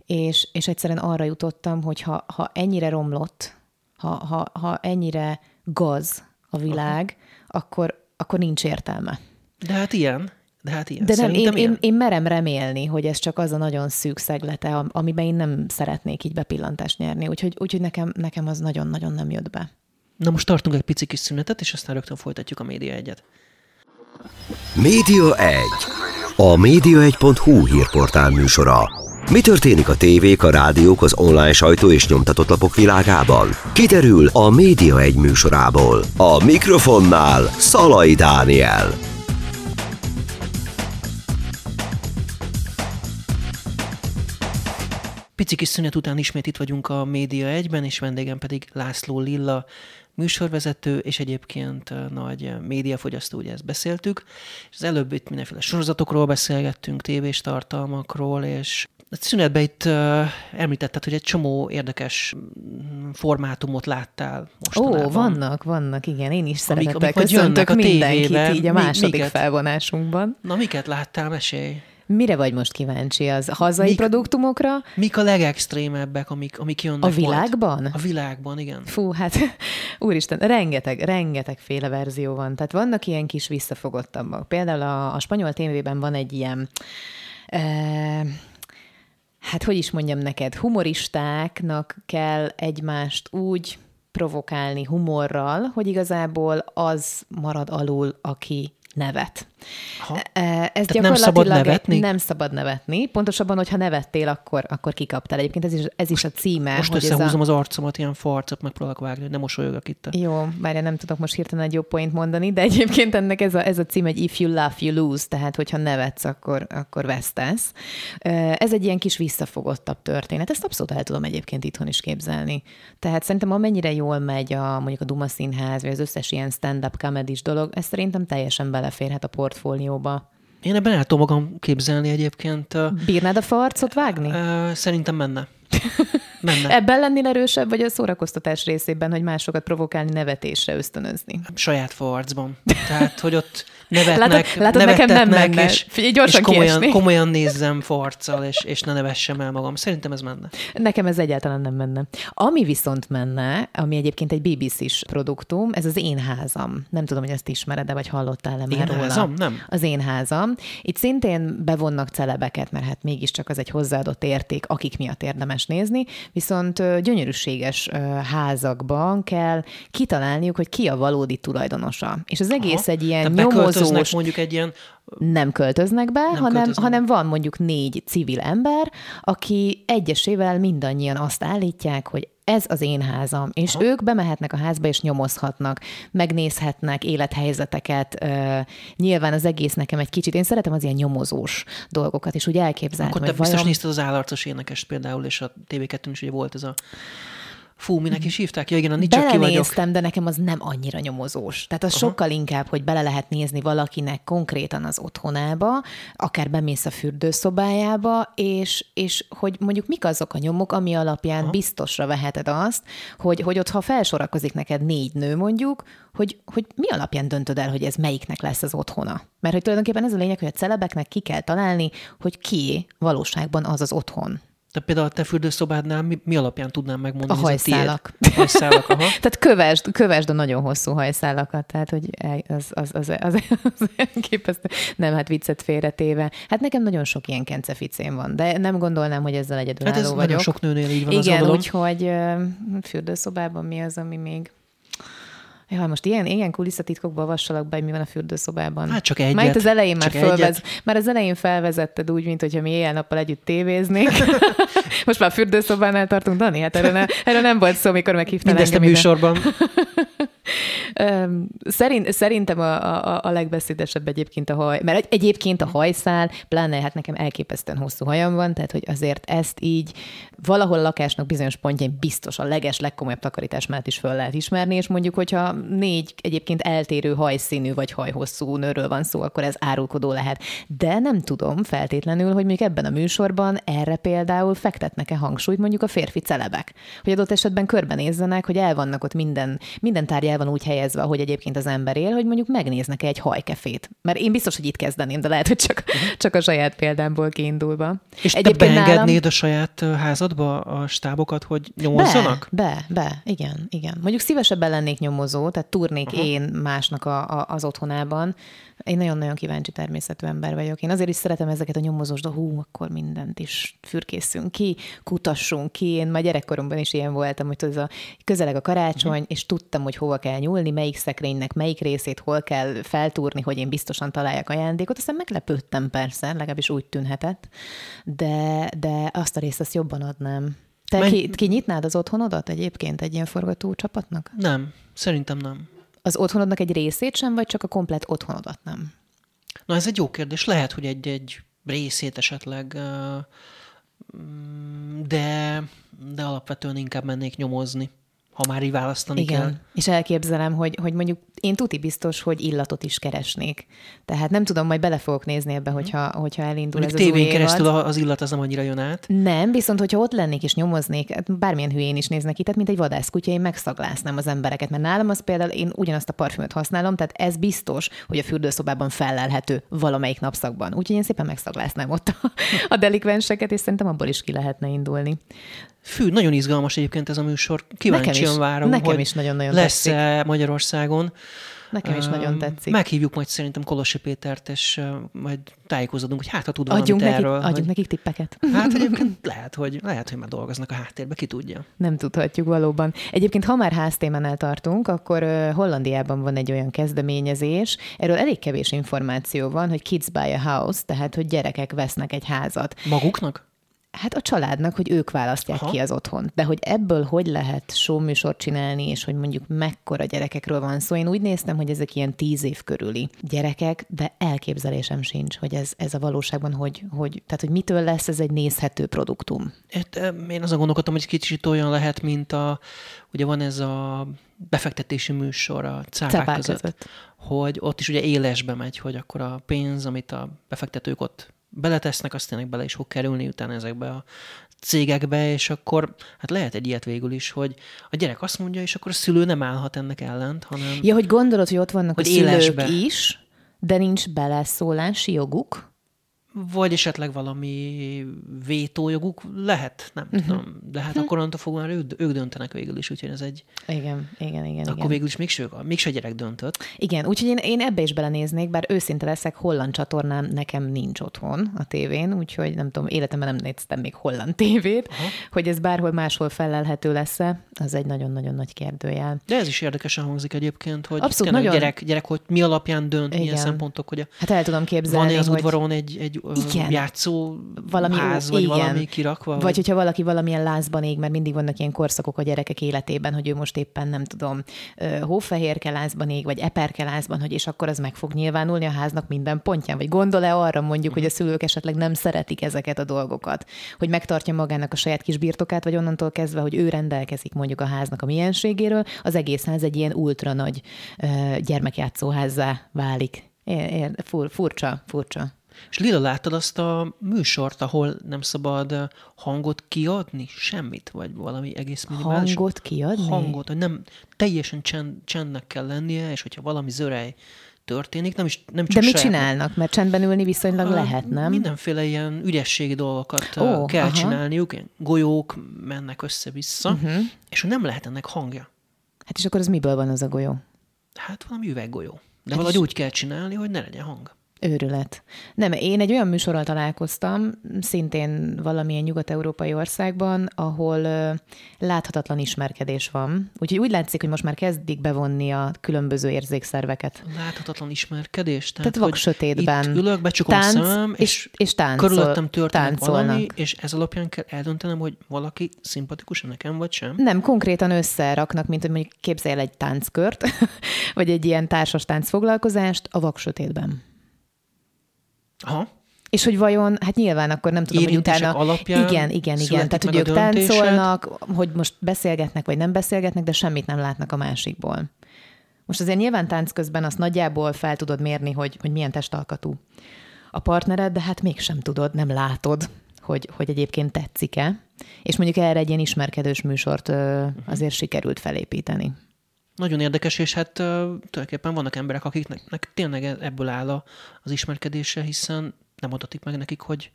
és, és egyszerűen arra jutottam, hogy ha, ha ennyire romlott, ha, ha, ha ennyire gaz a világ, akkor, akkor nincs értelme. De hát ilyen. De hát ilyen. De nem, én, én, én merem remélni, hogy ez csak az a nagyon szűk szeglete, am- amiben én nem szeretnék így bepillantást nyerni. Úgyhogy, úgyhogy nekem, nekem az nagyon-nagyon nem jött be. Na most tartunk egy pici kis szünetet, és aztán rögtön folytatjuk a média egyet. Média 1. A média1.hu hírportál műsora. Mi történik a tévék, a rádiók, az online sajtó és nyomtatott lapok világában? Kiderül a Média 1 műsorából. A mikrofonnál Szalai Dániel. Pici kis szünet után ismét itt vagyunk a Média 1-ben, és vendégem pedig László Lilla, műsorvezető, és egyébként nagy médiafogyasztó, ugye ezt beszéltük. És az előbb itt mindenféle sorozatokról beszélgettünk, tévés tartalmakról, és a szünetben itt említetted, hogy egy csomó érdekes mm, formátumot láttál Ó, mostanában. vannak, vannak, igen. Én is szeretettel amik majd köszöntök a mindenkit tévébe. így a Mi- második miket? felvonásunkban. Na, miket láttál? Mesélj! Mire vagy most kíváncsi? Az hazai Mik- produktumokra? Mik a legextrémebbek, amik, amik jönnek A majd? világban? A világban, igen. Fú, hát úristen, rengeteg, rengeteg féle verzió van. Tehát vannak ilyen kis visszafogottabbak. Például a, a spanyol tévében van egy ilyen, e, hát hogy is mondjam neked, humoristáknak kell egymást úgy provokálni humorral, hogy igazából az marad alul, aki nevet. Aha. E, Ez nem szabad gyakorlatilag egy- nevetni? Nem szabad nevetni. Pontosabban, hogyha nevettél, akkor, akkor kikaptál. Egyébként ez is, ez is a címe. Most hogy ez összehúzom a... az arcomat, ilyen farcot megpróbálok vágni, hogy ne mosolyogok itt. A... Jó, bár nem tudok most hirtelen egy jó point mondani, de egyébként ennek ez a, ez a cím egy if you laugh, you lose, tehát hogyha nevetsz, akkor, akkor vesztesz. Ö, Ez egy ilyen kis visszafogottabb történet. Ezt abszolút el tudom egyébként itthon is képzelni. Tehát szerintem amennyire jól megy a, mondjuk a Duma Színház, vagy az összes ilyen stand-up comedy dolog, ez szerintem teljesen beleférhet a portfólióba. Én ebben el tudom magam képzelni egyébként. Bírnád a farcot vágni? Szerintem menne. Menne. Ebben lennél erősebb, vagy a szórakoztatás részében, hogy másokat provokálni, nevetésre ösztönözni? Saját farcban. Tehát, hogy ott nevetnek, Látod- látod, nekem nem menne. és, Figyelj, gyorsan és komolyan, kiesni. komolyan nézzem farccal, és, és ne nevessem el magam. Szerintem ez menne. Nekem ez egyáltalán nem menne. Ami viszont menne, ami egyébként egy BBC-s produktum, ez az Én házam. Nem tudom, hogy ezt ismered-e, vagy hallottál-e már Én róla. házam? Nem. Az Én házam. Itt szintén bevonnak celebeket, mert hát mégiscsak az egy hozzáadott érték, akik miatt érdemes nézni, viszont gyönyörűséges házakban kell kitalálniuk, hogy ki a valódi tulajdonosa. És az egész Aha. egy ilyen Tehát nyomozós mondjuk egy ilyen nem költöznek be, hanem, költöznek. hanem van mondjuk négy civil ember, aki egyesével mindannyian azt állítják, hogy ez az én házam, és Aha. ők bemehetnek a házba, és nyomozhatnak, megnézhetnek élethelyzeteket. Nyilván az egész nekem egy kicsit, én szeretem az ilyen nyomozós dolgokat, és úgy elképzelhetem, Akkor te hogy biztos vajon... nézted az állarcos énekest például, és a TV2 is ugye volt ez a Fú, minek is hívták? Ja, igen, a Nincs csak ki vagyok. De nekem az nem annyira nyomozós. Tehát az Aha. sokkal inkább, hogy bele lehet nézni valakinek konkrétan az otthonába, akár bemész a fürdőszobájába, és, és hogy mondjuk mik azok a nyomok, ami alapján Aha. biztosra veheted azt, hogy, hogy ott, ha felsorakozik neked négy nő mondjuk, hogy, hogy mi alapján döntöd el, hogy ez melyiknek lesz az otthona. Mert hogy tulajdonképpen ez a lényeg, hogy a celebeknek ki kell találni, hogy ki valóságban az az otthon. De például a te fürdőszobádnál mi, mi alapján tudnám megmondani? A hajszálak. A hajszálak, aha. Tehát kövesd, kövesd a nagyon hosszú hajszálakat, tehát hogy az, az, az, az, az elképesztő. Nem, hát viccet félretéve. Hát nekem nagyon sok ilyen kenceficém van, de nem gondolnám, hogy ezzel egyedülálló Hát ez vagyok. nagyon sok nőnél így van, Igen, úgyhogy fürdőszobában mi az, ami még... Ja, most ilyen, ilyen kulisszatitkokba vassalak be, hogy mi van a fürdőszobában. Hát csak egyet. Már itt az elején már, fölvez, már az elején felvezetted úgy, mint hogyha mi éjjel-nappal együtt tévéznénk. most már a fürdőszobánál tartunk, Dani? Hát erről, ne, erről nem volt szó, mikor meghívtál Mindezt a engem ide. műsorban. Öm, Szerint, szerintem a, a, a legbeszédesebb egyébként a haj, mert egy- egyébként a hajszál, pláne hát nekem elképesztően hosszú hajam van, tehát hogy azért ezt így valahol a lakásnak bizonyos pontjain biztos a leges, legkomolyabb takarítás mellett is föl lehet ismerni, és mondjuk, hogyha négy egyébként eltérő hajszínű vagy hajhosszú nőről van szó, akkor ez árulkodó lehet. De nem tudom feltétlenül, hogy mondjuk ebben a műsorban erre például fektetnek-e hangsúlyt mondjuk a férfi celebek, hogy adott esetben körbenézzenek, hogy el vannak ott minden, minden tárgyában úgy helyezve, ahogy egyébként az ember él, hogy mondjuk megnéznek egy hajkefét. Mert én biztos, hogy itt kezdeném, de lehet, hogy csak, csak a saját példámból kiindulva. És Egyébként te beengednéd nálam... a saját házadba a stábokat, hogy nyomozzanak? Be, be, be, igen, igen. Mondjuk szívesebben lennék nyomozó, tehát turnék Aha. én másnak a, a, az otthonában, én nagyon-nagyon kíváncsi természetű ember vagyok. Én azért is szeretem ezeket a nyomozós, de hú, akkor mindent is fürkészünk ki, kutassunk ki. Én már gyerekkoromban is ilyen voltam, hogy ez a közeleg a karácsony, uh-huh. és tudtam, hogy hova kell nyúlni, melyik szekrénynek melyik részét hol kell feltúrni, hogy én biztosan találjak ajándékot. Aztán meglepődtem persze, legalábbis úgy tűnhetett, de, de azt a részt azt jobban adnám. Te Men... ki, kinyitnád az otthonodat egyébként egy ilyen forgató csapatnak? Nem, szerintem nem az otthonodnak egy részét sem, vagy csak a komplet otthonodat nem? Na ez egy jó kérdés. Lehet, hogy egy, egy részét esetleg, de, de alapvetően inkább mennék nyomozni ha már így választani Igen. kell. És elképzelem, hogy, hogy mondjuk én tuti biztos, hogy illatot is keresnék. Tehát nem tudom, majd bele fogok nézni ebbe, hogyha, hogyha elindul mondjuk ez az új keresztül az illat az nem annyira jön át. Nem, viszont hogyha ott lennék és nyomoznék, hát bármilyen hülyén is néznek ki, tehát mint egy vadászkutya, én megszagláznám az embereket, mert nálam az például én ugyanazt a parfümöt használom, tehát ez biztos, hogy a fürdőszobában felelhető valamelyik napszakban. Úgyhogy én szépen megszagláznám ott a, a delikvenseket, és szerintem abból is ki lehetne indulni. Fű, nagyon izgalmas egyébként ez a műsor. Kíváncsian várom, nekem hogy is nagyon-nagyon lesz-e Magyarországon. Nekem is nagyon tetszik. Meghívjuk majd szerintem Kolosi Pétert, és majd tájékozódunk, hogy hát ha tud valamit adjunk erről. Nekik, adjunk hogy... nekik tippeket. Hát egyébként lehet, hogy, lehet, hogy már dolgoznak a háttérbe, ki tudja. Nem tudhatjuk valóban. Egyébként, ha már háztémánál tartunk, akkor Hollandiában van egy olyan kezdeményezés, erről elég kevés információ van, hogy Kids Buy a House, tehát hogy gyerekek vesznek egy házat. Maguknak? Hát a családnak, hogy ők választják Aha. ki az otthon. De hogy ebből hogy lehet showműsort csinálni, és hogy mondjuk mekkora gyerekekről van szó. Én úgy néztem, hogy ezek ilyen tíz év körüli gyerekek, de elképzelésem sincs, hogy ez, ez a valóságban, hogy, hogy, tehát hogy mitől lesz ez egy nézhető produktum. Hát, én azon gondolkodtam, hogy kicsit olyan lehet, mint a, ugye van ez a befektetési műsor a cápák, között, között, hogy ott is ugye élesbe megy, hogy akkor a pénz, amit a befektetők ott beletesznek, azt tényleg bele is fog kerülni utána ezekbe a cégekbe, és akkor hát lehet egy ilyet végül is, hogy a gyerek azt mondja, és akkor a szülő nem állhat ennek ellent, hanem... Ja, hogy gondolod, hogy ott vannak hogy a szülők élesbe. is, de nincs beleszólási joguk? Vagy esetleg valami vétójoguk lehet, nem uh-huh. tudom. De hát uh-huh. akkor onnantól fogva már ők, ők döntenek végül is, úgyhogy ez egy... Igen, igen, igen. Akkor igen. végül is mégse, mégse gyerek döntött. Igen, úgyhogy én, én ebbe is belenéznék, bár őszinte leszek, holland csatornám nekem nincs otthon a tévén, úgyhogy nem tudom, életemben nem néztem még holland tévét, Aha. hogy ez bárhol máshol felelhető lesz-e, az egy nagyon-nagyon nagy kérdőjel. De ez is érdekesen hangzik egyébként, hogy Abszolút, nagyon... gyerek, gyerek, hogy mi alapján dönt, Igen. milyen szempontok, hogy a... Hát el tudom képzelni, Van-e az hogy... udvaron egy, egy igen. játszó valami, ház, vagy igen. valami kirakva? Vagy, vagy hogyha valaki valamilyen lázban ég, mert mindig vannak ilyen korszakok a gyerekek életében, hogy ő most éppen nem tudom, hófehérke lázban ég, vagy eperke lázban, hogy és akkor az meg fog nyilvánulni a háznak minden pontján, vagy gondol-e arra mondjuk, hogy a szülők esetleg nem szeretik ezeket a dolgokat, hogy megtartja magának a saját kis birtokát, vagy onnantól kezdve, hogy ő rendelkezik mondjuk a háznak a mienségéről, az egész ház egy ilyen ultra nagy gyermekjátszóházzá válik. É, é, fur, furcsa, furcsa. És Lila, láttad azt a műsort, ahol nem szabad hangot kiadni? Semmit? Vagy valami egész minimális? Hangot kiadni? Hangot, hogy nem teljesen csend, csendnek kell lennie, és hogyha valami zörej történik, nem is nem csak De mit saját, csinálnak? Mert csendben ülni viszonylag a, lehet, nem? Mindenféle ilyen ügyességi dolgokat oh, kell aha. csinálniuk, golyók mennek össze-vissza, uh-huh. és nem lehet ennek hangja. Hát és akkor az miből van az a golyó? Hát valami üveggolyó. De valahogy úgy kell csinálni, hogy ne legyen hang. Őrület. Nem, én egy olyan műsorral találkoztam, szintén valamilyen nyugat-európai országban, ahol uh, láthatatlan ismerkedés van. Úgyhogy úgy látszik, hogy most már kezdik bevonni a különböző érzékszerveket. Láthatatlan ismerkedés? Tehát, Tehát vak sötétben. Itt ülök, becsukom tánc, a szemem, és, és, és táncol, körülöttem történik táncolnak. valami, és ez alapján kell eldöntenem, hogy valaki szimpatikus nekem, vagy sem? Nem, konkrétan összeraknak, mint hogy mondjuk képzelj el egy tánckört, vagy egy ilyen társas táncfoglalkozást a vak sötétben. Aha. És hogy vajon, hát nyilván akkor nem tudom, hogy utána... alapján Igen, igen, igen. Tehát, hogy ők táncolnak, hogy most beszélgetnek, vagy nem beszélgetnek, de semmit nem látnak a másikból. Most azért nyilván tánc közben azt nagyjából fel tudod mérni, hogy, hogy milyen testalkatú a partnered, de hát mégsem tudod, nem látod, hogy, hogy egyébként tetszik-e. És mondjuk erre egy ilyen ismerkedős műsort ö, azért sikerült felépíteni. Nagyon érdekes, és hát uh, tulajdonképpen vannak emberek, akiknek tényleg e- ebből áll a, az ismerkedése, hiszen nem adatik meg nekik, hogy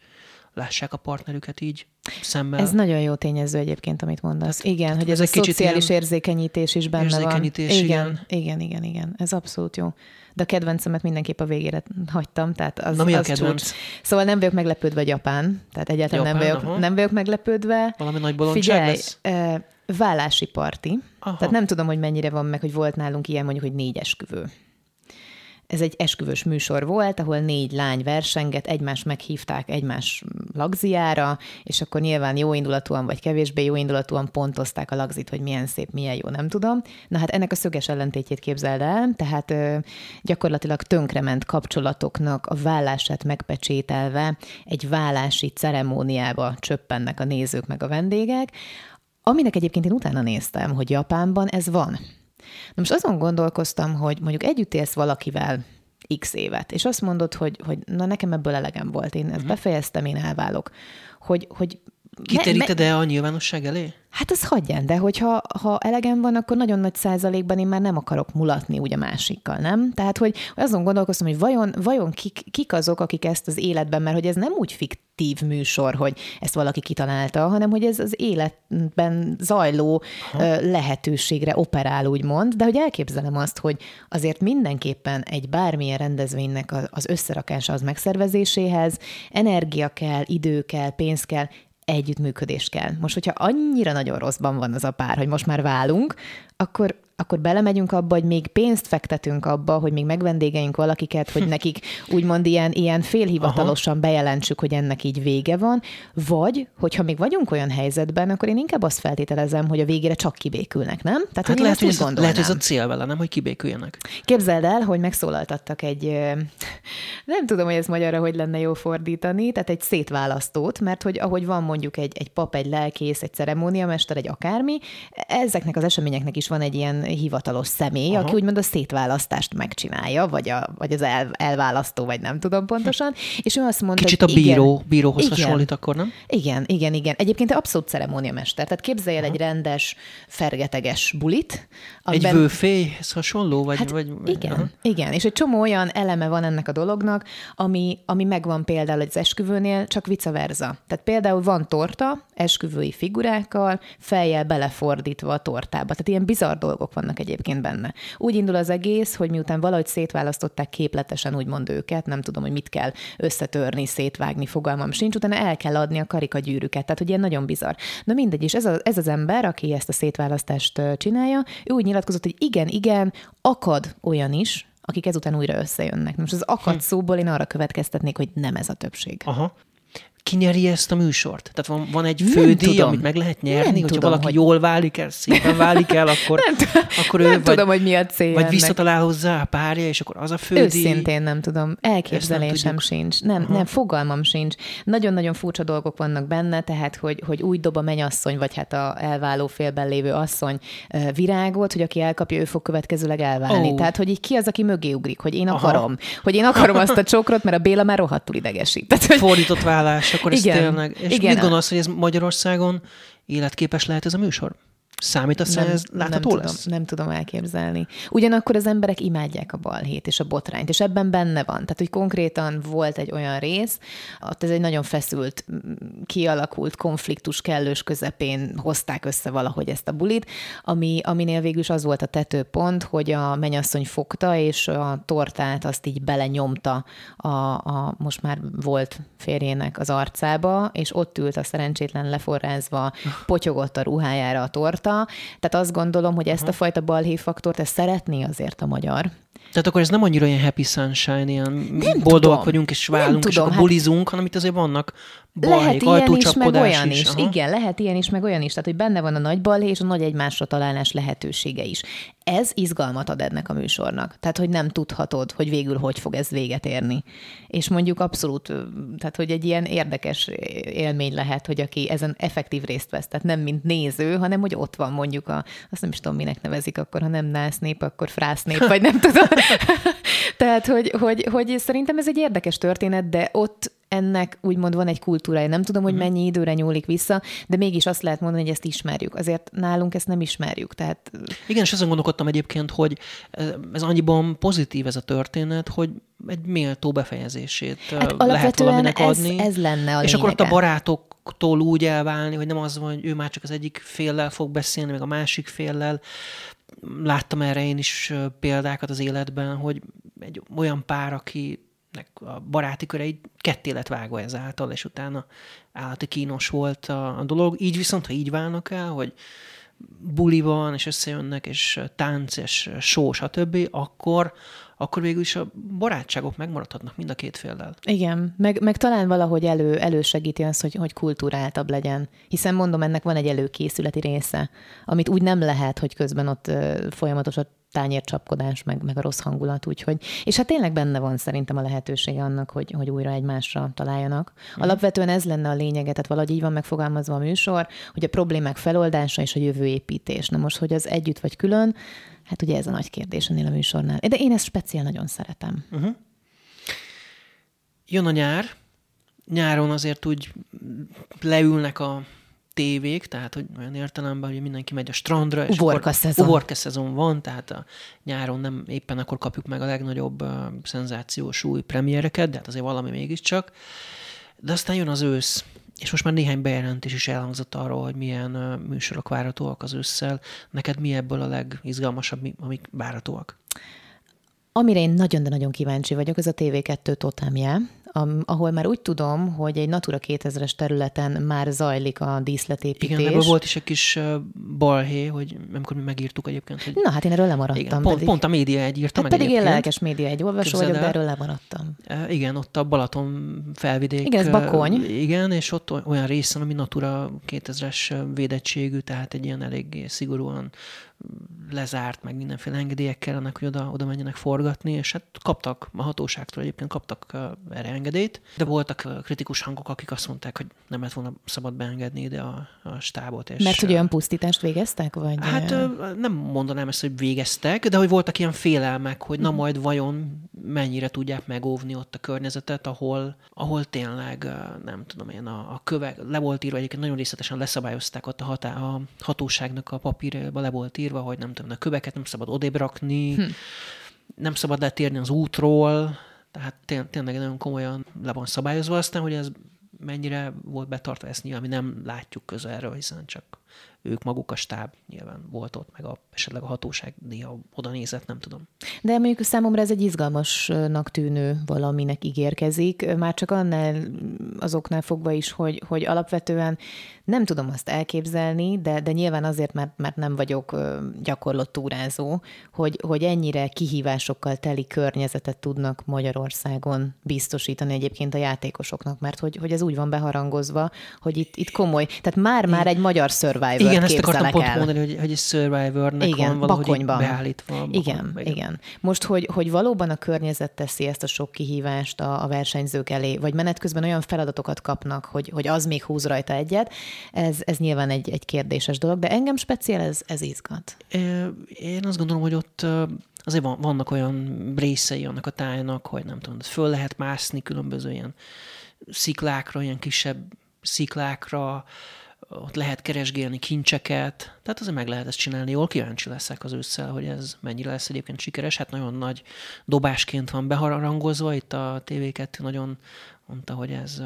lássák a partnerüket így szemmel. Ez nagyon jó tényező egyébként, amit mondasz. Tehát, igen, tehát hogy ez, ez a szociális érzékenyítés is benne érzékenyítés, van. Igen, igen, igen, igen, igen. Ez abszolút jó. De a kedvencemet mindenképp a végére hagytam. Tehát az, Na mi a az kedvenc? Csúcs. Szóval nem vagyok meglepődve Japán. Tehát egyáltalán Japán, nem, vagyok, aha. nem vagyok meglepődve. Valami nagy bolondság Figyelj, lesz? Vállási parti. Aha. Tehát nem tudom, hogy mennyire van meg, hogy volt nálunk ilyen mondjuk, hogy négy esküvő. Ez egy esküvős műsor volt, ahol négy lány versenget, egymást meghívták egymás lagziára, és akkor nyilván jóindulatúan vagy kevésbé jóindulatúan pontozták a lagzit, hogy milyen szép, milyen jó, nem tudom. Na hát ennek a szöges ellentétjét képzeld el, tehát ö, gyakorlatilag tönkrement kapcsolatoknak a vállását megpecsételve egy vállási ceremóniába csöppennek a nézők meg a vendégek, aminek egyébként én utána néztem, hogy Japánban ez van. Na most azon gondolkoztam, hogy mondjuk együtt élsz valakivel x évet, és azt mondod, hogy, hogy na nekem ebből elegem volt, én ezt befejeztem, én elválok. Hogy, hogy Kitéríted-e a nyilvánosság elé? Hát ez hagyján, de hogyha ha elegem van, akkor nagyon nagy százalékban én már nem akarok mulatni úgy a másikkal, nem? Tehát, hogy azon gondolkoztam, hogy vajon, vajon kik, kik azok, akik ezt az életben, mert hogy ez nem úgy fiktív műsor, hogy ezt valaki kitalálta, hanem hogy ez az életben zajló Aha. lehetőségre operál, úgymond, de hogy elképzelem azt, hogy azért mindenképpen egy bármilyen rendezvénynek az összerakása az megszervezéséhez energia kell, idő kell, pénz kell, együttműködés kell. Most, hogyha annyira nagyon rosszban van az a pár, hogy most már válunk, akkor, akkor belemegyünk abba, hogy még pénzt fektetünk abba, hogy még megvendégeink valakiket, hogy nekik úgymond ilyen, ilyen félhivatalosan Aha. bejelentsük, hogy ennek így vége van, vagy, hogyha még vagyunk olyan helyzetben, akkor én inkább azt feltételezem, hogy a végére csak kibékülnek, nem? Tehát, hát lehet, hogy ez, lehet, hogy ez a cél vele, nem, hogy kibéküljenek. Képzeld el, hogy megszólaltattak egy, nem tudom, hogy ez magyarra hogy lenne jó fordítani, tehát egy szétválasztót, mert hogy ahogy van mondjuk egy, egy pap, egy lelkész, egy ceremóniamester, egy akármi, ezeknek az eseményeknek is van egy ilyen hivatalos személy, Aha. aki úgymond a szétválasztást megcsinálja, vagy, a, vagy az el, elválasztó, vagy nem tudom pontosan, és ő azt mondta, Kicsit a bíró, igen, bíróhoz igen, hasonlít akkor, nem? Igen, igen, igen. Egyébként abszolút ceremóniamester. Tehát képzelj el egy rendes, fergeteges bulit. Amiben... Egy vőfélyhez hasonló? Vagy, hát vagy, igen, aha. igen. És egy csomó olyan eleme van ennek a dolognak, ami, ami megvan például az esküvőnél, csak vice versa. Tehát például van torta, esküvői figurákkal, fejjel belefordítva a tortába. Tehát ilyen bizarr dolgok vannak egyébként benne. Úgy indul az egész, hogy miután valahogy szétválasztották képletesen, úgymond őket, nem tudom, hogy mit kell összetörni, szétvágni, fogalmam sincs, utána el kell adni a karikagyűrűket. Tehát, hogy ilyen nagyon bizarr. Na mindegy, és ez, a, ez az ember, aki ezt a szétválasztást csinálja, ő úgy nyilatkozott, hogy igen, igen, akad olyan is, akik ezután újra összejönnek. Most az akad hm. szóból én arra következtetnék, hogy nem ez a többség. Aha ki nyeri ezt a műsort? Tehát van, van egy fődíj, amit meg lehet nyerni, nem hogyha tudom, valaki hogy... jól válik el, szépen válik el, akkor, nem akkor nem ő tudom, vagy, hogy mi a cél vagy ennek. visszatalál hozzá a párja, és akkor az a fődíj. Őszintén nem tudom. Elképzelésem nem sincs. Nem, Aha. nem, fogalmam sincs. Nagyon-nagyon furcsa dolgok vannak benne, tehát, hogy, hogy úgy dob a menyasszony, vagy hát a elváló félben lévő asszony virágot, hogy aki elkapja, ő fog következőleg elválni. Ó. Tehát, hogy így ki az, aki mögé ugrik, hogy én Aha. akarom. Hogy én akarom azt a csokrot, mert a Béla már rohadtul idegesít. Tehát, hogy... Fordított vállás, akkor ez Igen. tényleg. És Igen. mit gondolsz, hogy ez Magyarországon életképes lehet ez a műsor? Számít azt, hogy ez látható nem lesz? Tudom, nem tudom elképzelni. Ugyanakkor az emberek imádják a balhét és a botrányt, és ebben benne van. Tehát, hogy konkrétan volt egy olyan rész, ott ez egy nagyon feszült, kialakult konfliktus kellős közepén hozták össze valahogy ezt a bulit, ami, aminél végül is az volt a tetőpont, hogy a menyasszony fogta, és a tortát azt így belenyomta a, a most már volt férjének az arcába, és ott ült a szerencsétlen leforrázva, potyogott a ruhájára a torta, tehát azt gondolom, hogy ezt a fajta balhéfaktort, ezt szeretné azért a magyar. Tehát akkor ez nem annyira ilyen happy sunshine, ilyen Nem boldogak tudom. vagyunk és Nem válunk, és tudom, akkor hát- bulizunk, hanem itt azért vannak Lehet balhék, ilyen is, meg olyan is. Aha. Igen, lehet ilyen is, meg olyan is. Tehát, hogy benne van a nagy balhé és a nagy egymásra találás lehetősége is. Ez izgalmat ad ennek a műsornak. Tehát, hogy nem tudhatod, hogy végül hogy fog ez véget érni. És mondjuk abszolút, tehát, hogy egy ilyen érdekes élmény lehet, hogy aki ezen effektív részt vesz. Tehát nem mint néző, hanem hogy ott van mondjuk a, azt nem is tudom, minek nevezik akkor, ha nem násznép, akkor frásznép, vagy nem tudom. Tehát, hogy, hogy, hogy szerintem ez egy érdekes történet, de ott ennek úgymond van egy kultúrája. Nem tudom, hogy uh-huh. mennyi időre nyúlik vissza, de mégis azt lehet mondani, hogy ezt ismerjük. Azért nálunk ezt nem ismerjük. Tehát... Igen, és azon gondolkodtam egyébként, hogy ez annyiban pozitív ez a történet, hogy egy méltó befejezését hát lehet valaminek ez, adni. ez lenne a És lényege. akkor ott a barátoktól úgy elválni, hogy nem az van, hogy ő már csak az egyik féllel fog beszélni, meg a másik féllel. Láttam erre én is példákat az életben, hogy egy olyan pár, aki a baráti körei ketté lett vágva ezáltal, és utána állati kínos volt a, a dolog. Így viszont, ha így válnak el, hogy buli van, és összejönnek, és tánc, és só, stb., akkor, akkor végül is a barátságok megmaradhatnak mind a két féllel. Igen, meg, meg talán valahogy elő, elősegíti azt, hogy, hogy kulturáltabb legyen. Hiszen mondom, ennek van egy előkészületi része, amit úgy nem lehet, hogy közben ott folyamatos a tányércsapkodás, meg, meg a rossz hangulat, úgyhogy, és hát tényleg benne van szerintem a lehetősége annak, hogy, hogy újra egymásra találjanak. Mm. Alapvetően ez lenne a lényege, tehát valahogy így van megfogalmazva a műsor, hogy a problémák feloldása és a jövőépítés. Na most, hogy az együtt vagy külön, hát ugye ez a nagy kérdés ennél a műsornál. De én ezt speciál nagyon szeretem. Uh-huh. Jön a nyár, nyáron azért úgy leülnek a tévék, tehát hogy olyan értelemben, hogy mindenki megy a strandra, és uborka szezon. Uborka szezon van, tehát a nyáron nem éppen akkor kapjuk meg a legnagyobb uh, szenzációs új premiereket, de hát azért valami mégiscsak. De aztán jön az ősz, és most már néhány bejelentés is elhangzott arról, hogy milyen uh, műsorok várhatóak az ősszel. Neked mi ebből a legizgalmasabb, mi, amik várhatóak? Amire én nagyon, de nagyon kíváncsi vagyok, ez a TV2 totemje, ahol már úgy tudom, hogy egy Natura 2000-es területen már zajlik a díszletépítés. Igen, ebből volt is egy kis balhé, hogy amikor mi megírtuk egyébként. Hogy... Na, hát én erről lemaradtam. Igen, pont, pedig... pont a média egy írta hát meg pedig egyébként. én lelkes média egy olvasó vagyok, de erről lemaradtam. Igen, ott a Balaton felvidék. Igen, ez Bakony. Igen, és ott olyan részen, ami Natura 2000-es védettségű, tehát egy ilyen elég szigorúan lezárt, meg mindenféle engedélyek kellenek, hogy oda, oda menjenek forgatni, és hát kaptak a hatóságtól egyébként kaptak erre engedélyt, de voltak kritikus hangok, akik azt mondták, hogy nem lett volna szabad beengedni ide a, a stábot. És, Mert hogy olyan pusztítást végeztek? Vagy? Hát nem mondanám ezt, hogy végeztek, de hogy voltak ilyen félelmek, hogy na mhm. majd vajon mennyire tudják megóvni ott a környezetet, ahol, ahol tényleg, nem tudom én, a, a kövek, le volt írva, egyébként nagyon részletesen leszabályozták ott a, hatá, a hatóságnak a papírba, le volt írva, hogy nem tudom, a köveket nem szabad odébb rakni, hm. nem szabad letérni az útról, tehát tényleg nagyon komolyan le van szabályozva. Aztán, hogy ez mennyire volt betartva, ezt nyilván mi nem látjuk közelről, hiszen csak ők maguk a stáb nyilván volt ott, meg a, esetleg a hatóság néha oda nézett, nem tudom. De mondjuk számomra ez egy izgalmasnak tűnő valaminek ígérkezik, már csak annál azoknál fogva is, hogy, hogy alapvetően nem tudom azt elképzelni, de, de nyilván azért, mert, mert nem vagyok gyakorlott túrázó, hogy, hogy ennyire kihívásokkal teli környezetet tudnak Magyarországon biztosítani egyébként a játékosoknak, mert hogy, hogy ez úgy van beharangozva, hogy itt, itt komoly, tehát már-már egy magyar survivor Igen, ezt akartam pont mondani, hogy, hogy egy Survivornek igen, van valahogy bakonyban. beállítva. Bakony, igen, igen, igen. Most, hogy, hogy valóban a környezet teszi ezt a sok kihívást a, a versenyzők elé, vagy menet közben olyan feladatokat kapnak, hogy, hogy az még húz rajta egyet, ez, ez nyilván egy, egy kérdéses dolog, de engem speciál ez, ez izgat. Én azt gondolom, hogy ott azért vannak olyan részei annak a tájnak, hogy nem tudom, föl lehet mászni különböző ilyen sziklákra, ilyen kisebb sziklákra, ott lehet keresgélni kincseket, tehát azért meg lehet ezt csinálni. Jól kíváncsi leszek az ősszel, hogy ez mennyire lesz egyébként sikeres. Hát nagyon nagy dobásként van beharangozva, itt a TV2 nagyon mondta, hogy ez,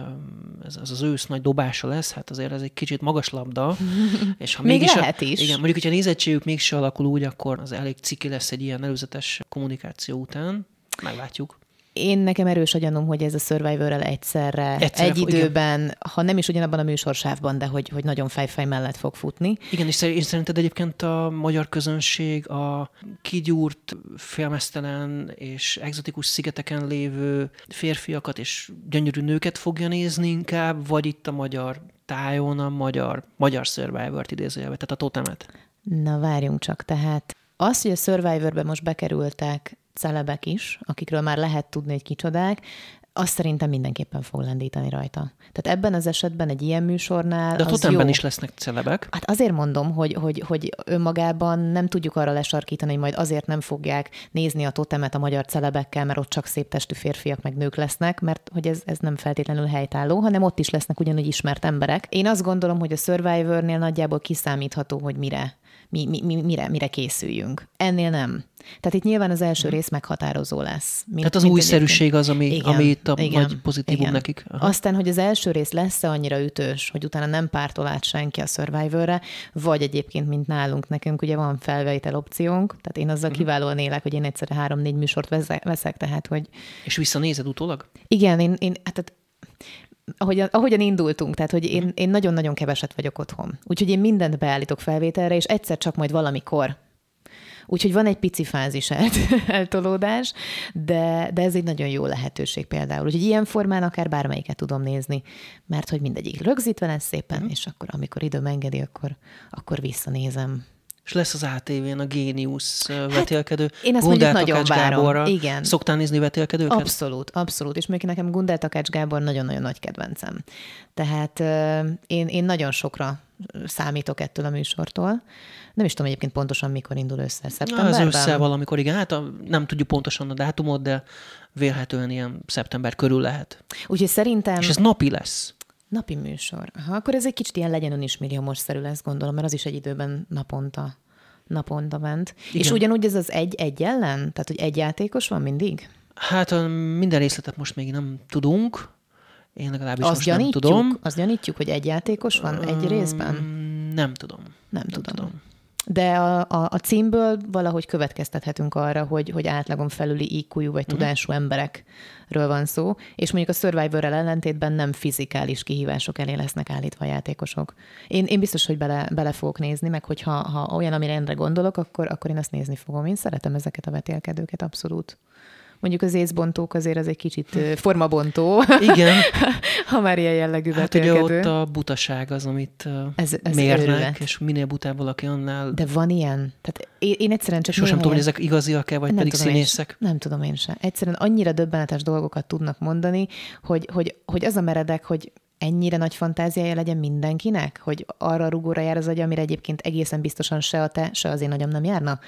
ez, ez az ősz nagy dobása lesz, hát azért ez egy kicsit magas labda. És ha Még lehet a, is. Igen, mondjuk, hogyha a nézettségük mégse alakul úgy, akkor az elég ciki lesz egy ilyen előzetes kommunikáció után. Meglátjuk én nekem erős a gyanúm, hogy ez a Survivor-rel egyszerre, egyszerre egy időben, igen. ha nem is ugyanabban a műsorsávban, de hogy, hogy nagyon fejfej mellett fog futni. Igen, és szerinted egyébként a magyar közönség a kigyúrt, félmeztelen és egzotikus szigeteken lévő férfiakat és gyönyörű nőket fogja nézni inkább, vagy itt a magyar tájon a magyar, magyar Survivor-t idézőjelve, tehát a totemet? Na várjunk csak, tehát az, hogy a Survivor-be most bekerültek celebek is, akikről már lehet tudni, egy kicsodák, azt szerintem mindenképpen fog lendíteni rajta. Tehát ebben az esetben egy ilyen műsornál De a totemben is lesznek celebek. Hát azért mondom, hogy, hogy, hogy önmagában nem tudjuk arra lesarkítani, hogy majd azért nem fogják nézni a totemet a magyar celebekkel, mert ott csak szép testű férfiak meg nők lesznek, mert hogy ez, ez nem feltétlenül helytálló, hanem ott is lesznek ugyanúgy ismert emberek. Én azt gondolom, hogy a Survivornél nagyjából kiszámítható, hogy mire mi, mi, mi, mire, mire készüljünk. Ennél nem. Tehát itt nyilván az első rész meghatározó lesz. Mint, Tehát az mint újszerűség az, ami, Igen, ami itt a igen, nagy pozitívum igen. nekik. Aha. Aztán, hogy az első rész lesz-e annyira ütős, hogy utána nem pártol át senki a Survivorre, vagy egyébként, mint nálunk, nekünk ugye van felvétel opciónk, tehát én Mhm. azzal kiválóan élek, hogy én egyszerre három-négy műsort veszek, tehát hogy És visszanézed utólag? igen, én, én hát, ahogyan, ahogyan indultunk, tehát hogy én, én nagyon-nagyon keveset vagyok otthon. Úgyhogy én mindent beállítok felvételre, és egyszer csak majd valamikor. Úgyhogy van egy pici fázis el, eltolódás, de, de ez egy nagyon jó lehetőség például. Úgyhogy ilyen formán akár bármelyiket tudom nézni, mert hogy mindegyik rögzítve lesz szépen, és akkor amikor időm engedi, akkor, akkor visszanézem. És lesz az ATV-n a Géniusz hát, vetélkedő. én ezt Gundel mondjuk nagyon Takács várom. Gáborral. Igen. Szoktál nézni vetélkedőket? Abszolút, abszolút. És még nekem Gundel Takács Gábor nagyon-nagyon nagy kedvencem. Tehát euh, én, én nagyon sokra számítok ettől a műsortól. Nem is tudom egyébként pontosan, mikor indul össze. Na, ez Szeptemberben? össze valamikor, igen. Hát a, nem tudjuk pontosan a dátumot, de vélhetően ilyen szeptember körül lehet. Úgyhogy szerintem És ez napi lesz. Napi műsor. Aha, akkor ez egy kicsit ilyen legyen ön is milliómos-szerű lesz, gondolom, mert az is egy időben naponta naponta ment. Igen. És ugyanúgy ez az egy-egy ellen? Tehát, hogy egy játékos van mindig? Hát minden részletet most még nem tudunk. Én legalábbis Azt most nem tudom. azt gyanítjuk, hogy egy játékos van egy részben? Nem tudom. Nem tudom. De a, a, a címből valahogy következtethetünk arra, hogy, hogy átlagon felüli IQ-jú vagy tudású emberekről van szó, és mondjuk a Survivor-rel ellentétben nem fizikális kihívások elé lesznek állítva a játékosok. Én, én biztos, hogy bele, bele fogok nézni, meg hogyha ha olyan, amire endre gondolok, akkor, akkor én azt nézni fogom. Én szeretem ezeket a vetélkedőket, abszolút. Mondjuk az észbontók azért az egy kicsit formabontó, Igen. ha már ilyen jellegű Hát ugye vetélkedő. ott a butaság az, amit Ez- ez mérnek, őrület. és minél butább valaki annál. De van ilyen? Tehát én, én egyszerűen csak Sosem tudom, hogy ezek igaziak-e, vagy pedig tudom én színészek. se. Nem tudom én se. Egyszerűen annyira döbbenetes dolgokat tudnak mondani, hogy, hogy, hogy az a meredek, hogy ennyire nagy fantáziája legyen mindenkinek, hogy arra rugóra jár az agy, amire egyébként egészen biztosan se a te, se az én agyam nem járna.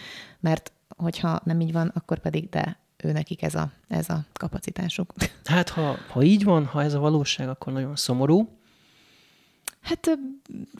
Mert hogyha nem így van, akkor pedig de ő nekik ez a, ez a kapacitásuk. Hát ha, ha így van, ha ez a valóság, akkor nagyon szomorú. Hát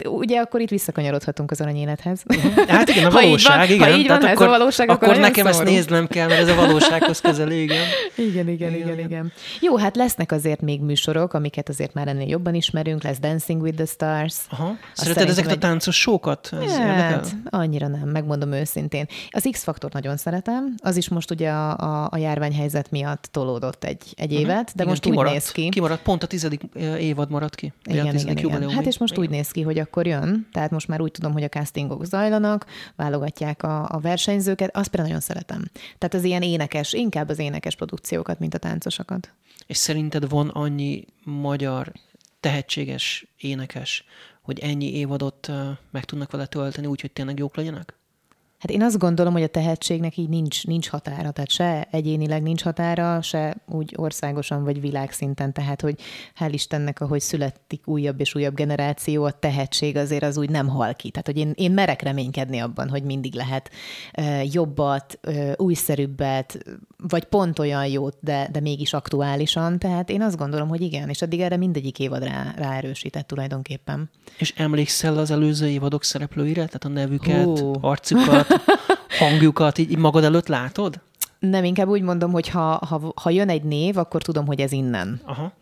ugye akkor itt visszakanyarodhatunk az aranyélethez. Hát igen, a Ha így valóság, van- igen. ha így van, Tehát ez a valóság, akkor akkor nekem ezt szomorú. néznem kell, mert ez a valósághoz közel, igen. Igen, igen, igen, igen. Jó, hát lesznek azért még műsorok, amiket azért már ennél jobban ismerünk, lesz Dancing with the Stars. Aha. Szereted ezeket egy- a táncos sókat? Ez? Hát, annyira nem, megmondom őszintén. Az X-faktort nagyon szeretem, az is most ugye a, a, a járványhelyzet miatt tolódott egy, egy évet, de Mhm. Igen, most kimaradt, úgy néz ki. Kimaradt, pont a tizedik évad maradt ki. Igen, igen, igen. Hát és most úgy néz ki, hogy akkor jön, tehát most már úgy tudom, hogy a castingok zajlanak, válogatják a, a versenyzőket, azt például nagyon szeretem. Tehát az ilyen énekes, inkább az énekes produkciókat, mint a táncosokat. És szerinted van annyi magyar tehetséges énekes, hogy ennyi évadot meg tudnak vele tölteni, úgyhogy tényleg jók legyenek? Hát én azt gondolom, hogy a tehetségnek így nincs, nincs határa, tehát se egyénileg nincs határa, se úgy országosan vagy világszinten, tehát hogy hál' Istennek, ahogy születik újabb és újabb generáció, a tehetség azért az úgy nem hal ki. Tehát, hogy én, én merek reménykedni abban, hogy mindig lehet jobbat, uh, újszerűbbet, vagy pont olyan jót, de, de mégis aktuálisan. Tehát én azt gondolom, hogy igen, és addig erre mindegyik évad rá, ráerősített tulajdonképpen. És emlékszel az előző évadok szereplőire? Tehát a nevüket, Hú. arcukat, hangjukat így, magad előtt látod? Nem, inkább úgy mondom, hogy ha, ha, ha jön egy név, akkor tudom, hogy ez innen. Aha.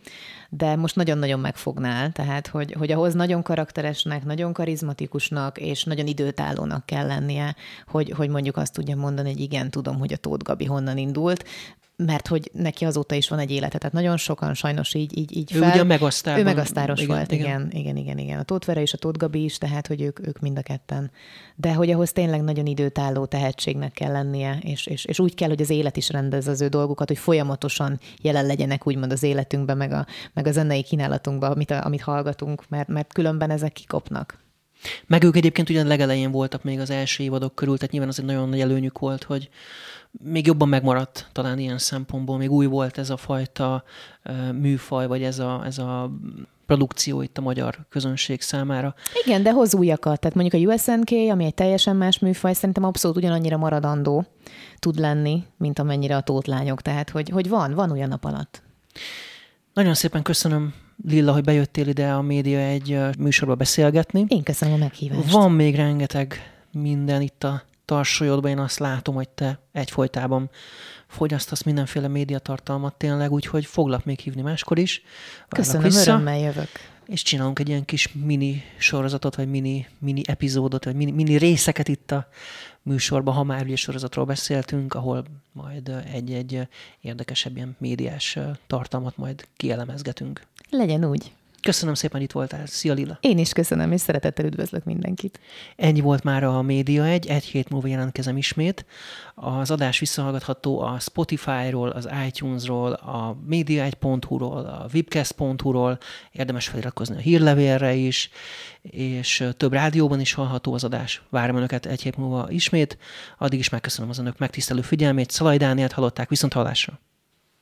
de most nagyon-nagyon megfognál, tehát hogy, hogy ahhoz nagyon karakteresnek, nagyon karizmatikusnak és nagyon időtállónak kell lennie, hogy, hogy mondjuk azt tudja mondani, hogy igen, tudom, hogy a Tóth Gabi honnan indult, mert hogy neki azóta is van egy élete. Tehát nagyon sokan sajnos így, így, így Ő fel... ugye megasztárban- Ő megasztáros igen, volt, igen. igen, igen, igen, igen. A Tóth Vera és a Tóth Gabi is, tehát hogy ők, ők mind a ketten. De hogy ahhoz tényleg nagyon időtálló tehetségnek kell lennie, és, és, és úgy kell, hogy az élet is rendez az ő dolgukat, hogy folyamatosan jelen legyenek úgymond az életünkben, meg a, meg a zenei kínálatunkban, amit, amit hallgatunk, mert, mert különben ezek kikopnak. Meg ők egyébként ugyan legelején voltak még az első évadok körül, tehát nyilván az egy nagyon nagy előnyük volt, hogy még jobban megmaradt talán ilyen szempontból, még új volt ez a fajta műfaj, vagy ez a, ez a produkció itt a magyar közönség számára. Igen, de hoz újakat. Tehát mondjuk a USNK, ami egy teljesen más műfaj, szerintem abszolút ugyanannyira maradandó tud lenni, mint amennyire a tótlányok. Tehát, hogy, hogy van, van olyan nap alatt. Nagyon szépen köszönöm Lilla, hogy bejöttél ide a média egy műsorba beszélgetni. Én köszönöm a meghívást. Van még rengeteg minden itt a tarsolyodban, én azt látom, hogy te egyfolytában fogyasztasz mindenféle médiatartalmat tényleg, úgyhogy foglak még hívni máskor is. Köszönöm, vissza, örömmel jövök. És csinálunk egy ilyen kis mini sorozatot, vagy mini, mini epizódot, vagy mini, mini részeket itt a műsorban, ha már ugye sorozatról beszéltünk, ahol majd egy-egy érdekesebb ilyen médiás tartalmat majd kielemezgetünk. Legyen úgy. Köszönöm szépen, itt voltál. Szia Lila! Én is köszönöm, és szeretettel üdvözlök mindenkit. Ennyi volt már a Média egy, egy hét múlva jelentkezem ismét. Az adás visszahallgatható a Spotify-ról, az iTunes-ról, a média1.hu-ról, a webcast.hu-ról, érdemes feliratkozni a hírlevélre is, és több rádióban is hallható az adás. Várom Önöket egy hét múlva ismét. Addig is megköszönöm az Önök megtisztelő figyelmét. Szalaj Dánielt hallották, viszont hallásra!